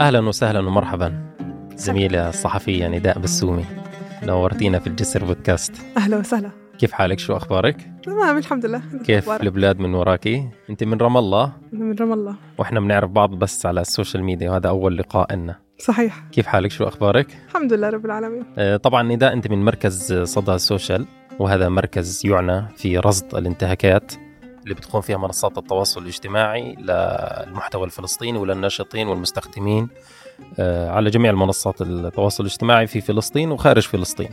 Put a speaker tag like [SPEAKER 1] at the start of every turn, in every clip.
[SPEAKER 1] أهلا وسهلا ومرحبا. زميلة الصحفية نداء بسومي. نورتينا في الجسر بودكاست.
[SPEAKER 2] أهلا وسهلا.
[SPEAKER 1] كيف حالك؟ شو أخبارك؟
[SPEAKER 2] تمام الحمد لله.
[SPEAKER 1] كيف
[SPEAKER 2] أخبارك؟
[SPEAKER 1] البلاد من وراكي؟ أنت من رام الله؟
[SPEAKER 2] من رام الله.
[SPEAKER 1] وإحنا بنعرف بعض بس على ال social media وهذا أول لقاء لنا.
[SPEAKER 2] صحيح.
[SPEAKER 1] كيف حالك؟ شو أخبارك؟
[SPEAKER 2] الحمد لله رب العالمين.
[SPEAKER 1] آه، طبعا نداء أنت من مركز صدى السوشيال وهذا مركز يعنى في رصد الانتهاكات. اللي بتقوم فيها منصات التواصل الاجتماعي للمحتوى الفلسطيني وللناشطين والمستخدمين آه، على جميع المنصات التواصل الاجتماعي في فلسطين وخارج فلسطين.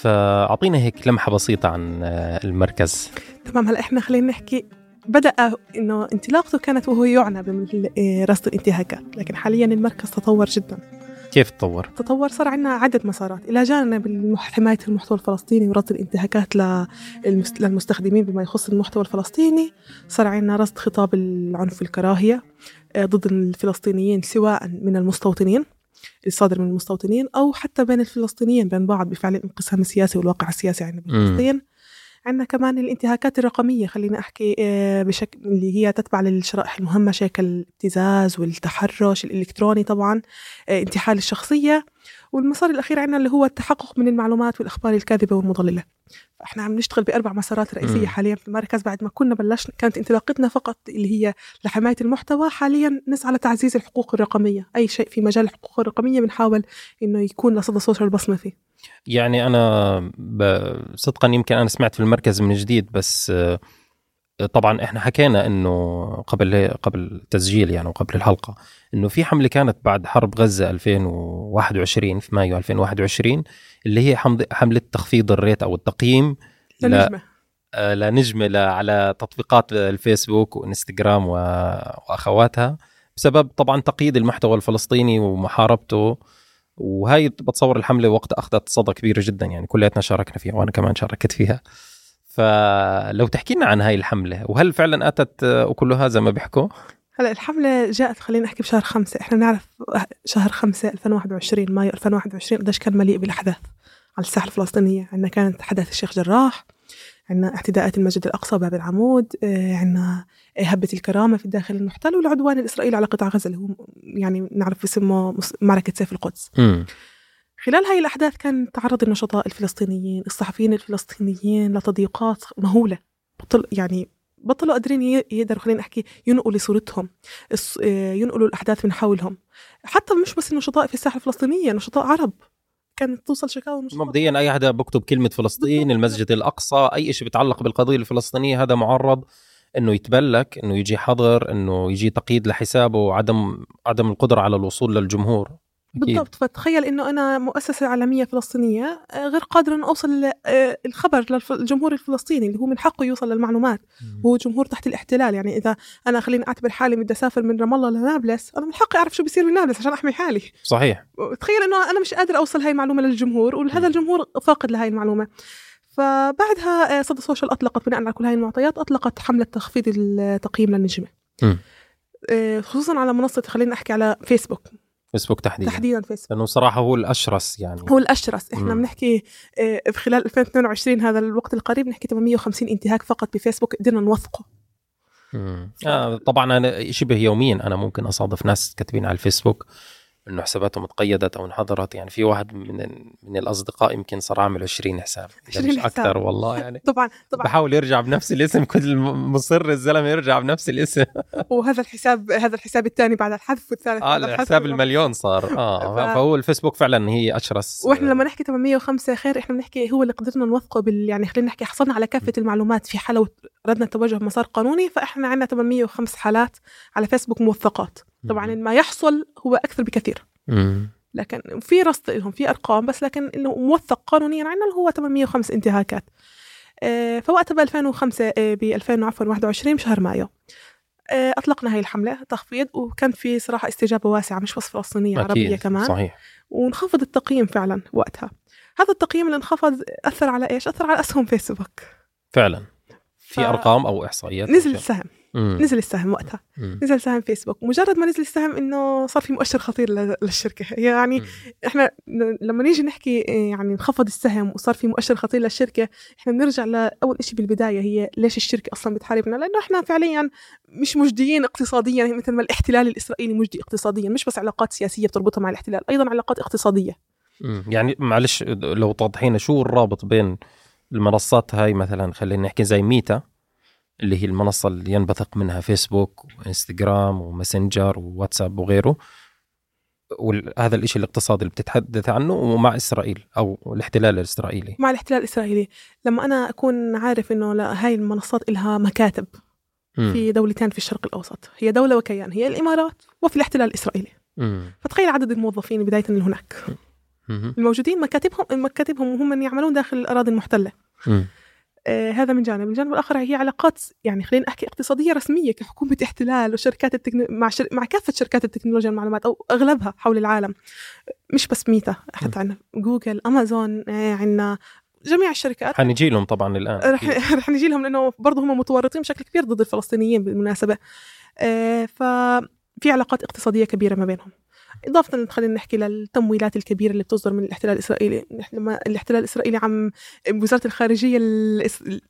[SPEAKER 1] فأعطينا هيك لمحة بسيطة عن آه، المركز.
[SPEAKER 2] تمام هلا إحنا خلينا نحكي. بدأ إنه انطلاقته كانت وهو يعنى برصد الانتهاكات لكن حاليا المركز تطور جدا.
[SPEAKER 1] كيف تطور؟
[SPEAKER 2] تطور صار عندنا عدة مسارات. إلى جانب حماية المحتوى الفلسطيني ورصد الانتهاكات للمس- للمستخدمين بما يخص المحتوى الفلسطيني. صار عندنا رصد خطاب العنف والكراهية آه، ضد الفلسطينيين سواء من المستوطنين الصادر من المستوطنين أو حتى بين الفلسطينيين بين بعض بفعل الانقسام السياسي والواقع السياسي عندنا بفلسطين عندنا كمان الانتهاكات الرقمية خلينا أحكي آه، بشكل اللي هي تتبع للشرائح المهمشة كالابتزاز والتحرش الإلكتروني طبعا آه، انتحال الشخصية. والمسار الأخير عندنا اللي هو التحقق من المعلومات والأخبار الكاذبة والمضللة. فإحنا عم نشتغل بأربع مسارات رئيسية
[SPEAKER 1] مم.
[SPEAKER 2] حاليا في المركز. بعد ما كنا بلشنا كانت انطلاقتنا فقط اللي هي لحماية المحتوى. حاليا نسعى لتعزيز الحقوق الرقمية. أي شيء في مجال الحقوق الرقمية بنحاول إنه يكون لصدى سوشيال بصمة فيه.
[SPEAKER 1] يعني أنا ب... صدقا يمكن أنا سمعت في المركز من جديد بس آه، طبعا إحنا حكينا إنه قبل قبل التسجيل يعني وقبل الحلقة إنه في حملة كانت بعد حرب غزة 2021 في مايو 2021 اللي هي حملة تخفيض الريت أو التقييم لا.
[SPEAKER 2] للنجمة
[SPEAKER 1] آه، لنجمة ل- على تطبيقات الفيسبوك وانستغرام و- وأخواتها بسبب طبعا تقييد المحتوى الفلسطيني ومحاربته وهي بتصور الحملة وقت أخذت صدى كبيره جدا يعني كلياتنا شاركنا فيها وأنا كمان شاركت فيها فلو تحكي لنا عن هاي الحملة وهل فعلا أتت آه، اكلها زي ما بيحكوا؟
[SPEAKER 2] هلأ الحملة جاءت خلينا نحكي بشهر خمسة إحنا بنعرف شهر خمسة 2021 مايو 2021 قديش كان مليء بالأحداث على الساحة الفلسطينية. عندنا كانت حدث الشيخ جراح عندنا اعتداءات المسجد الأقصى باب العمود آه، عندنا هبة الكرامة في الداخل المحتل والعدوان الإسرائيلي على قطاع غزة اللي هو يعني نعرف باسمه مس- معركة سيف القدس. خلال هاي الأحداث كان تعرض النشطاء الفلسطينيين الصحفيين الفلسطينيين لتضييقات مهولة. بطل يعني بطلوا قادرين يقدروا خلينا نحكي ينقلوا صورتهم آه، ينقلوا الأحداث من حولهم. حتى مش بس النشطاء في الساحة الفلسطينية نشطاء عرب كانت توصل شكاوى
[SPEAKER 1] مبدئيا أي حدا بكتب كلمة فلسطين. المسجد الأقصى أي شيء بيتعلق بالقضية الفلسطينية هذا معرض إنه يتبلك إنه يجي حظر إنه يجي تقييد لحسابه وعدم عدم القدرة على الوصول للجمهور. أكيد.
[SPEAKER 2] بالضبط. فتخيل إنه أنا مؤسسة عالمية فلسطينية آه، غير قادرة أن أوصل آه، الخبر للجمهور الفلسطيني اللي هو من حقه يوصل للمعلومات. هو جمهور تحت الاحتلال. يعني إذا أنا خليني أعتبر حالي بدي اسافر من رام الله لنابلس أنا من حقي أعرف شو بيصير بنابلس عشان أحمي حالي.
[SPEAKER 1] صحيح.
[SPEAKER 2] تخيل إنه أنا مش قادر أوصل هاي المعلومة للجمهور وهذا. الجمهور فاقد لهاي المعلومة. فبعدها آه، صدى سوشيال أطلقت بناء على كل هاي المعطيات أطلقت حملة تخفيض التقييم للنجمة. خصوصا على منصة خلينا أحكي على فيسبوك.
[SPEAKER 1] فيسبوك تحديدا.
[SPEAKER 2] تحديدا فيسبوك.
[SPEAKER 1] لأنه صراحة هو الأشرس يعني.
[SPEAKER 2] هو الأشرس.
[SPEAKER 1] إحنا.
[SPEAKER 2] بنحكي آه، خلال 2022 هذا الوقت القريب نحكي 850 انتهاك فقط بفيسبوك قدرنا نوثقه.
[SPEAKER 1] آه طبعا أنا شبه يوميا أنا ممكن أصادف ناس كاتبين على الفيسبوك. إنه حساباتهم اتقيدت أو انحظرت يعني في واحد من من الأصدقاء يمكن صار عامل 20 حساب. إذا
[SPEAKER 2] 20
[SPEAKER 1] مش
[SPEAKER 2] حساب.
[SPEAKER 1] أكثر والله يعني.
[SPEAKER 2] طبعا طبعا.
[SPEAKER 1] بحاول يرجع بنفس الاسم. كل مصر الزلمة يرجع بنفس الاسم.
[SPEAKER 2] وهذا الحساب هذا الحساب الثاني بعد الحذف والثالث آه
[SPEAKER 1] الحساب. المليون صار. آه
[SPEAKER 2] ف-
[SPEAKER 1] فهو الفيسبوك فعلا هي أشرس.
[SPEAKER 2] وإحنا لما نحكي 805 خير إحنا بنحكي هو اللي قدرنا نوثقه بال يعني خلينا نحكي حصلنا على كافة المعلومات في حالة ردنا التوجه بمسار قانوني. فإحنا عندنا 805 حالات على فيسبوك موثقات. طبعا ما يحصل هو أكثر بكثير. لكن في رصد لهم في أرقام بس لكن إنه موثق قانونيا عندنا اللي هو 805 انتهاكات. فوقتها ب 2005 ب 2021 بشهر مايو. آه، أطلقنا هاي الحملة تخفيض وكان في صراحة استجابة واسعة مش بس فلسطينيه
[SPEAKER 1] عربية
[SPEAKER 2] كمان.
[SPEAKER 1] صحيح.
[SPEAKER 2] وانخفض التقييم فعلا وقتها. هذا التقييم اللي انخفض أثر على إيش؟ أثر على أسهم فيسبوك.
[SPEAKER 1] فعلا. في أرقام أو إحصائيات
[SPEAKER 2] نزل السهم
[SPEAKER 1] مم.
[SPEAKER 2] نزل السهم وقتها
[SPEAKER 1] مم.
[SPEAKER 2] نزل سهم فيسبوك مجرد ما نزل السهم إنه صار في مؤشر خطير للشركة يعني
[SPEAKER 1] مم.
[SPEAKER 2] إحنا لما نيجي نحكي إيه، يعني انخفض السهم وصار في مؤشر خطير للشركة إحنا بنرجع لأول شيء بالبداية هي ليش الشركة أصلا بتحاربنا لأنه إحنا فعليا مش مجديين اقتصاديا مثل ما الاحتلال الإسرائيلي مجدي اقتصاديا مش بس علاقات سياسية بتربطها مع الاحتلال أيضا علاقات اقتصادية
[SPEAKER 1] مم. يعني معلش لو توضحينا شو الرابط بين المنصات هاي مثلا خلينا نحكي زي ميتا اللي هي المنصة اللي ينبثق منها فيسبوك وإنستغرام وماسنجر وواتساب وغيره وهذا الإشي الاقتصادي اللي بتتحدث عنه ومع إسرائيل أو الاحتلال الإسرائيلي
[SPEAKER 2] مع الاحتلال الإسرائيلي لما أنا أكون عارف إنه لا هاي المنصات لها مكاتب
[SPEAKER 1] مم.
[SPEAKER 2] في دولتين في الشرق الأوسط هي دولة وكيان هي الإمارات وفي الاحتلال الإسرائيلي
[SPEAKER 1] مم.
[SPEAKER 2] فتخيل عدد الموظفين بداية من هناك. الموجودين مكاتبهم مكاتبهم وهم من يعملون داخل الأراضي
[SPEAKER 1] المحتلة.
[SPEAKER 2] آه هذا من جانب. الجانب الآخر هي علاقات يعني خلينا احكي اقتصادية رسمية كحكومة احتلال وشركات التكنو... مع شر... مع كافة شركات التكنولوجيا والمعلومات أو أغلبها حول العالم. مش بس ميتا حتى عندنا جوجل أمازون آه عندنا جميع الشركات.
[SPEAKER 1] حنجي لهم طبعا الآن.
[SPEAKER 2] رح رح نجي لهم لأنه برضه هم متورطين بشكل كبير ضد الفلسطينيين بالمناسبة. آه، ففي علاقات اقتصادية كبيرة ما بينهم. إضافة خلينا نحكي للتمويلات الكبيرة اللي بتصدر من الاحتلال الإسرائيلي لما الاحتلال الإسرائيلي عم وزارة الخارجية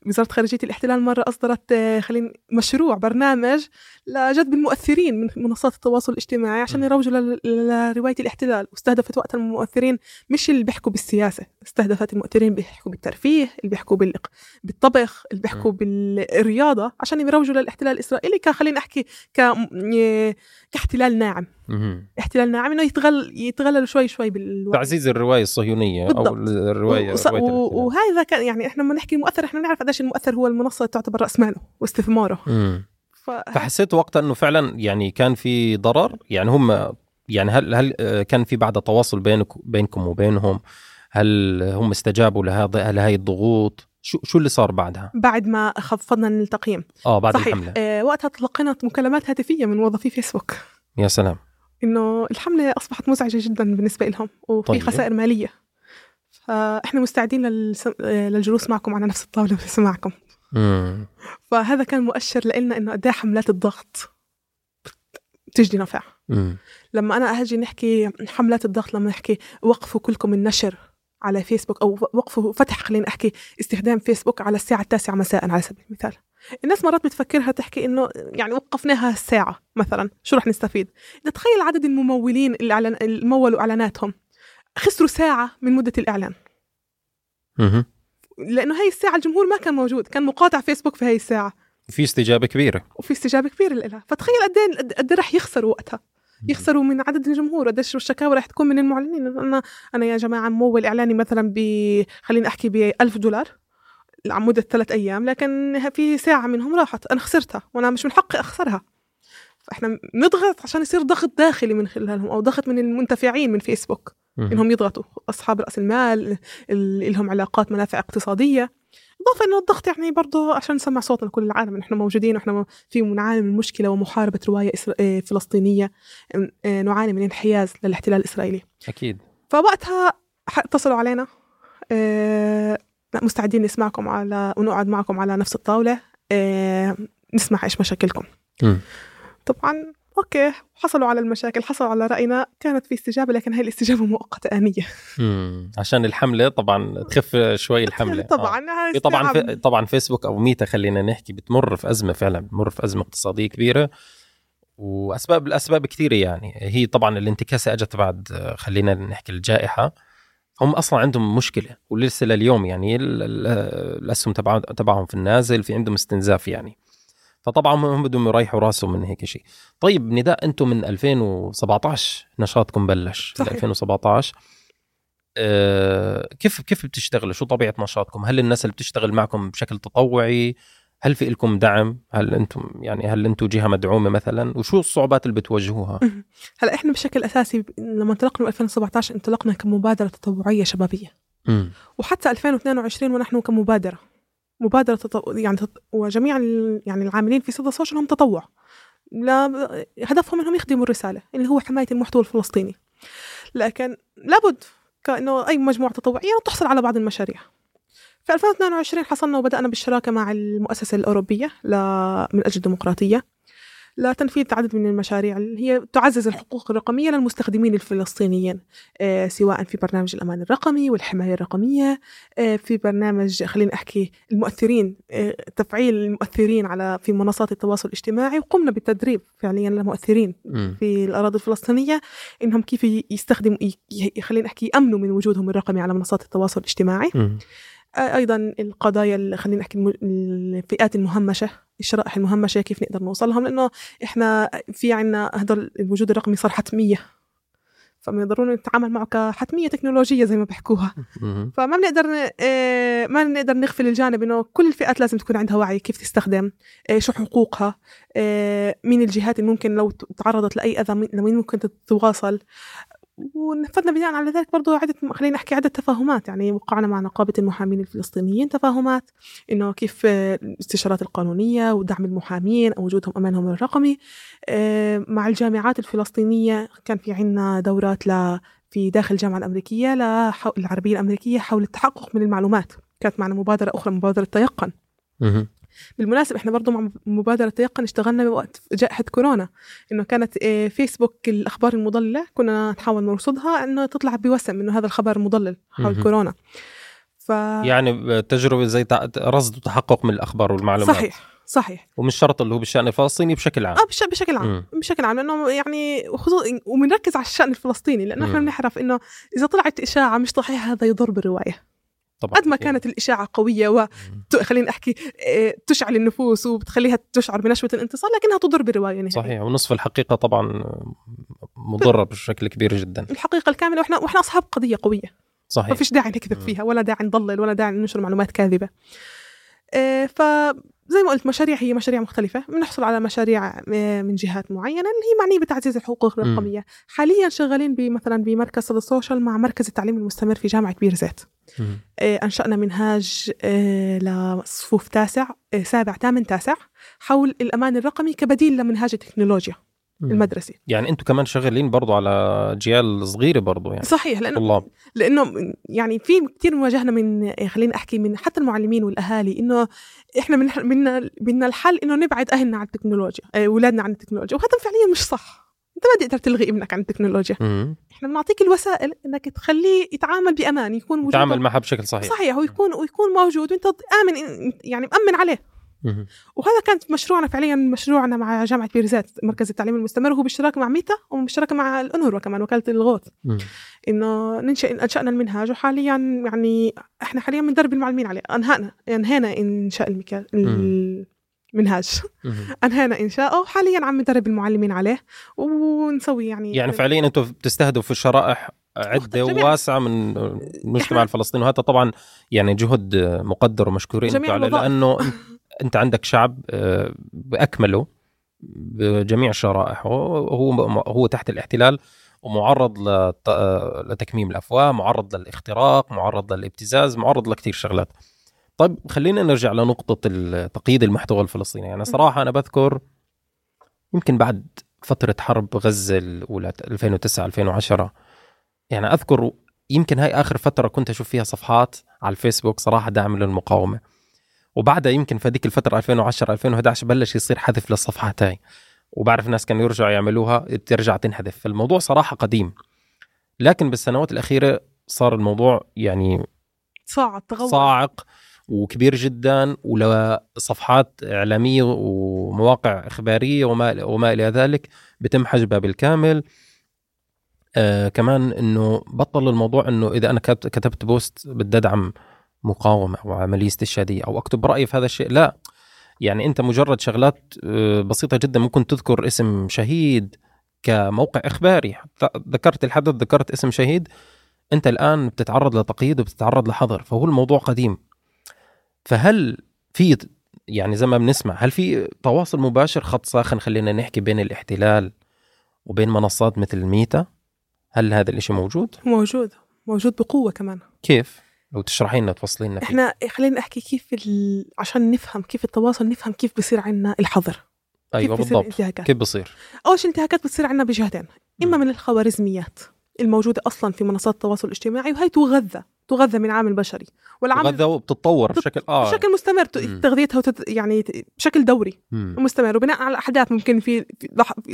[SPEAKER 2] وزارة خارجية الاحتلال مرة أصدرت آه، خلينا مشروع برنامج لجذب المؤثرين من منصات التواصل الاجتماعي عشان. يروجوا لرواية الاحتلال واستهدفت وقتها المؤثرين مش اللي بيحكوا بالسياسة استهدفت المؤثرين بيحكوا بالترفيه اللي بيحكوا بال- بالطبخ اللي بيحكوا بالرياضة عشان يروجوا للاحتلال الإسرائيلي كخلينا أحكي ك... كاحتلال ناعم
[SPEAKER 1] مم.
[SPEAKER 2] ناعم إنه يتغل يتغللوا شوي شوي بالوعي
[SPEAKER 1] تعزيز الرواية الصهيونية أو
[SPEAKER 2] بالضبط.
[SPEAKER 1] الرواية
[SPEAKER 2] وص-
[SPEAKER 1] رواية
[SPEAKER 2] و-
[SPEAKER 1] الاحتلال.
[SPEAKER 2] وهذا كان يعني إحنا لما نحكي مؤثر إحنا نعرف قديش المؤثر هو المنصة تعتبر رأس ماله واستثماره.
[SPEAKER 1] مم.
[SPEAKER 2] ف...
[SPEAKER 1] فحسيت وقتها إنه فعلا يعني كان في ضرر. يعني هم يعني هل هل كان في بعد تواصل بينك بينكم وبينهم؟ هل هم استجابوا لهذا لهي الضغوط؟ شو شو اللي صار بعدها؟
[SPEAKER 2] بعد ما خفضنا التقييم
[SPEAKER 1] آه بعد
[SPEAKER 2] صحيح.
[SPEAKER 1] الحملة.
[SPEAKER 2] آه وقتها تلقينا مكالمات هاتفية من موظفي فيسبوك.
[SPEAKER 1] يا سلام.
[SPEAKER 2] إنه الحملة أصبحت مزعجة جدا بالنسبة لهم وفي
[SPEAKER 1] طيب.
[SPEAKER 2] خسائر مالية فإحنا مستعدين للس... آه، للجلوس معكم على نفس الطاولة ولسماعكم
[SPEAKER 1] مم.
[SPEAKER 2] فهذا كان مؤشر لنا إنه قد إيه حملات الضغط بتجدي نفع
[SPEAKER 1] مم.
[SPEAKER 2] لما أنا أجي نحكي حملات الضغط لما نحكي وقفوا كلكم النشر على فيسبوك أو وقفوا فتح خلينا أحكي استخدام فيسبوك على الساعة التاسعة مساء على سبيل المثال الناس مرات بتفكرها تحكي إنه يعني وقفناها الساعة مثلا شو رح نستفيد؟ تخيل عدد الممولين اللي اللي مولوا إعلاناتهم. خسروا ساعة من مدة
[SPEAKER 1] الإعلان.
[SPEAKER 2] لأنه هاي الساعة الجمهور ما كان موجود كان مقاطع فيسبوك في هاي الساعة.
[SPEAKER 1] في استجابة كبيرة.
[SPEAKER 2] وفي استجابة كبيرة لها فتخيل قد إيه قد- إيه رح يخسروا وقتها. يخسروا من عدد الجمهور. قديش الشكاوى رح تكون من المعلنين؟ أنا أنا يا جماعة ممول إعلاني مثلا ب خليني أحكي ب 1000 دولار. مده ثلاث أيام لكن في ساعة منهم راحت. أنا خسرتها وأنا مش من حقي أخسرها. فإحنا نضغط عشان يصير ضغط داخلي من خلالهم أو ضغط من المنتفعين من فيسبوك.
[SPEAKER 1] مم.
[SPEAKER 2] إنهم يضغطوا. أصحاب رأس المال اللي لهم علاقات منافع اقتصادية. إضافة إنه الضغط يعني برضه عشان نسمع صوتنا لكل العالم. نحن موجودين ونحن في نعاني من مشكلة ومحاربة رواية إسر... آه، فلسطينية آه، نعاني من انحياز للاحتلال الإسرائيلي.
[SPEAKER 1] أكيد.
[SPEAKER 2] فوقتها اتصلوا علينا آه، مستعدين نسمعكم على ونقعد معكم على نفس الطاولة آه، نسمع إيش مشاكلكم
[SPEAKER 1] مم.
[SPEAKER 2] طبعا أوكي حصلوا على المشاكل حصلوا على رأينا كانت في استجابة لكن هاي الاستجابة مؤقتة آنية
[SPEAKER 1] مم. عشان الحملة طبعا تخف شوي الحملة آه.
[SPEAKER 2] طبعا هاي
[SPEAKER 1] في طبعا. في طبعا فيسبوك أو ميتا خلينا نحكي بتمر في أزمة فعلا بتمر في أزمة اقتصادية كبيرة وأسباب الأسباب كثيرة يعني هي طبعا الانتكاسة أجت بعد آه، خلينا نحكي الجائحة هم أصلا عندهم مشكلة ولسه لليوم يعني ال- ال- الأسهم تبع تبعهم في النازل في عندهم استنزاف يعني. فطبعا هم بدهم يريحوا راسهم من هيك شيء. طيب نداء أنتم من 2017 نشاطكم بلش.
[SPEAKER 2] صحيح.
[SPEAKER 1] 2017 آه، كيف كيف بتشتغلوا؟ شو طبيعة نشاطكم؟ هل الناس اللي بتشتغل معكم بشكل تطوعي؟ هل في لكم دعم؟ هل أنتم يعني هل أنتم جهة مدعومة مثلا؟ وشو الصعوبات اللي بتواجهوها؟
[SPEAKER 2] هلأ إحنا بشكل أساسي لما انطلقنا ب 2017 انطلقنا كمبادرة تطوعية شبابية.
[SPEAKER 1] امم
[SPEAKER 2] وحتى 2022 ونحن كمبادرة. مبادرة تطو... يعني تط... وجميع ال... يعني العاملين في صدى سوشيال هم تطوع. لا هدفهم إنهم يخدموا الرسالة اللي هو حماية المحتوى الفلسطيني. لكن لابد كأنه أي مجموعة تطوعية تحصل على بعض المشاريع. في 2022 حصلنا وبدأنا بالشراكة مع المؤسسة الأوروبية من أجل الديمقراطية لتنفيذ عدد من المشاريع اللي هي تعزز الحقوق الرقمية للمستخدمين الفلسطينيين آه، سواء في برنامج الأمان الرقمي والحماية الرقمية آه، في برنامج خلينا أحكي المؤثرين آه، تفعيل المؤثرين على في منصات التواصل الاجتماعي وقمنا بالتدريب فعليا للمؤثرين في الأراضي الفلسطينية إنهم كيف يستخدموا خلينا أحكي يأمنوا من وجودهم الرقمي على منصات التواصل الاجتماعي. أيضا القضايا خلينا نحكي الفئات المهمشة الشرائح المهمشة كيف نقدر نوصلهم؟ لأنه إحنا في عنا هذا الوجود الرقمي صار حتمية. فبنقدروا نتعامل معه كحتمية تكنولوجية زي ما بحكوها فما بنقدر آه، ما بنقدر نغفل الجانب إنه كل الفئات لازم تكون عندها وعي كيف تستخدم آه، شو حقوقها آه، مين الجهات اللي ممكن لو تعرضت لأي أذى لمين ممكن تتواصل. ونفذنا بناء على ذلك برضو عدة خلينا نحكي عدة تفاهمات. يعني وقعنا مع نقابة المحامين الفلسطينيين تفاهمات إنه كيف الاستشارات القانونية ودعم المحامين أو وجودهم أمانهم الرقمي. آه، مع الجامعات الفلسطينية كان في عنا دورات ل في داخل الجامعة الأمريكية العربية الأمريكية حول التحقق من المعلومات. كانت معنا مبادرة أخرى مبادرة تيقن. بالمناسبة إحنا برضو مع مبادرة تيقن اشتغلنا وقت جائحة كورونا إنه كانت آه، فيسبوك الأخبار المضللة كنا نحاول نرصدها إنه تطلع بوسم إنه هذا الخبر مضلل حول كورونا.
[SPEAKER 1] ف... يعني تجربة زي رصد وتحقق من الأخبار والمعلومات.
[SPEAKER 2] صحيح صحيح.
[SPEAKER 1] ومش شرط اللي هو بالشأن الفلسطيني بشكل عام.
[SPEAKER 2] آه بشكل عام مم. بشكل عام لأنه يعني خصوصا وبنركز على الشأن الفلسطيني لأنه إحنا بنعرف إنه إذا طلعت إشاعة مش صحيحه هذا يضر بالرواية. طبعا قد ما كانت الإشاعة قوية وخلينا أحكي آه، تشعل النفوس وبتخليها تشعر بنشوة الانتصار لكنها تضر بالرواية نهائيا.
[SPEAKER 1] صحيح ونصف الحقيقة طبعا مضرة بشكل كبير جدا.
[SPEAKER 2] الحقيقة الكاملة وإحنا وإحنا أصحاب قضية قوية.
[SPEAKER 1] صحيح.
[SPEAKER 2] ما فيش داعي نكذب فيها ولا داعي نضلل ولا داعي ننشر معلومات كاذبة. آه، ف زي ما قلت مشاريع هي مشاريع مختلفة بنحصل على مشاريع آه، من جهات معينة اللي هي معنية بتعزيز الحقوق الرقمية. حاليا شغالين بمثلا بمركز صدى السوشيال مع مركز التعليم المستمر في جامعة بير زيت. آه، أنشأنا منهاج آه، لصفوف تاسع سابع ثامن تاسع حول الأمان الرقمي كبديل لمنهاج التكنولوجيا. المدرسي
[SPEAKER 1] يعني أنتم كمان شغالين برضو على اجيال صغيرة برضو يعني.
[SPEAKER 2] صحيح لأنه طلاب. لأنه يعني في كثير واجهنا من خلينا أحكي من حتى المعلمين والأهالي إنه إحنا من بدنا بدنا الحل إنه نبعد أهلنا عن التكنولوجيا آه، أولادنا عن التكنولوجيا وهذا فعليا مش صح. أنت ما تقدر تلغي ابنك عن التكنولوجيا.
[SPEAKER 1] مم.
[SPEAKER 2] إحنا بنعطيك الوسائل إنك تخليه يتعامل بأمان يكون
[SPEAKER 1] موجود. يتعامل معها بشكل صحيح.
[SPEAKER 2] صحيح ويكون ويكون موجود وأنت آمن يعني مأمن عليه. وهذا كانت مشروعنا فعليا مشروعنا مع جامعة بيرزات مركز التعليم المستمر وهو بالشراكه مع ميتا وبالشراكه مع الأنهر كمان وكالة الغوث. إنه ننشئ أنشأنا المنهاج وحاليا يعني إحنا حاليا بندرب المعلمين عليه. أنهانا أنهينا إنشاء المكان المنهاج. أنهينا انشاؤه وحاليا عم ندرب المعلمين عليه ونسوي يعني
[SPEAKER 1] يعني فعليا أنتم بتستهدفوا شرائح عدة واسعه من المجتمع الفلسطيني وهذا طبعا يعني جهد مقدر ومشكورين عليه لأنه انت عندك شعب آه، بأكمله بجميع الشرائح هو هو تحت الاحتلال ومعرض لتكميم الأفواه معرض للاختراق معرض للابتزاز معرض لكثير شغلات. طيب خلينا نرجع لنقطة تقييد المحتوى الفلسطيني. يعني صراحة أنا بذكر يمكن بعد فترة حرب غزة الأولى 2009 2010 يعني أذكر يمكن هاي آخر فترة كنت أشوف فيها صفحات على الفيسبوك صراحة داعم للمقاومة. وبعدها يمكن في هذيك الفترة 2010 2011 بلش يصير حذف للصفحات هاي. وبعرف الناس كانوا يرجعوا يعملوها ترجع تنحذف. فالموضوع صراحة قديم. لكن بالسنوات الأخيرة صار الموضوع يعني
[SPEAKER 2] صاعق تغور.
[SPEAKER 1] صاعق وكبير جدا ولصفحات إعلامية ومواقع إخبارية وما وما إلى ذلك. بتم حجبها بالكامل. آه كمان إنه بطل الموضوع إنه إذا أنا كتبت بوست بدي أدعم مقاومة أو عملية استشهادية أو أكتب رأيي في هذا الشيء. لا يعني أنت مجرد شغلات آه، بسيطة جدا ممكن تذكر اسم شهيد كموقع إخباري. ذكرت الحدث ذكرت اسم شهيد أنت الآن بتتعرض لتقييد وبتتعرض لحظر فهو الموضوع قديم. فهل في يعني زي ما بنسمع هل في تواصل مباشر؟ خط ساخن خلينا نحكي بين الاحتلال وبين منصات مثل ميتا؟ هل هذا الإشي موجود؟
[SPEAKER 2] موجود. موجود بقوة كمان.
[SPEAKER 1] كيف؟ لو تشرحي لنا توصلي لنا
[SPEAKER 2] إحنا خلينا نحكي كيف ال... عشان نفهم كيف التواصل نفهم كيف بصير عندنا الحظر.
[SPEAKER 1] أيوه
[SPEAKER 2] كيف
[SPEAKER 1] بالضبط. كيف بصير
[SPEAKER 2] أول شيء الانتهاكات بتصير عندنا بجهتين إما من الخوارزميات الموجودة أصلا في منصات التواصل الاجتماعي وهي تغذى تغذى من عامل بشري. والعامل
[SPEAKER 1] تغذى وبتتطور
[SPEAKER 2] بت-
[SPEAKER 1] بشكل آه.
[SPEAKER 2] بشكل مستمر. تغذيتها وتت... يعني بشكل دوري
[SPEAKER 1] مم.
[SPEAKER 2] مستمر وبناء على أحداث ممكن في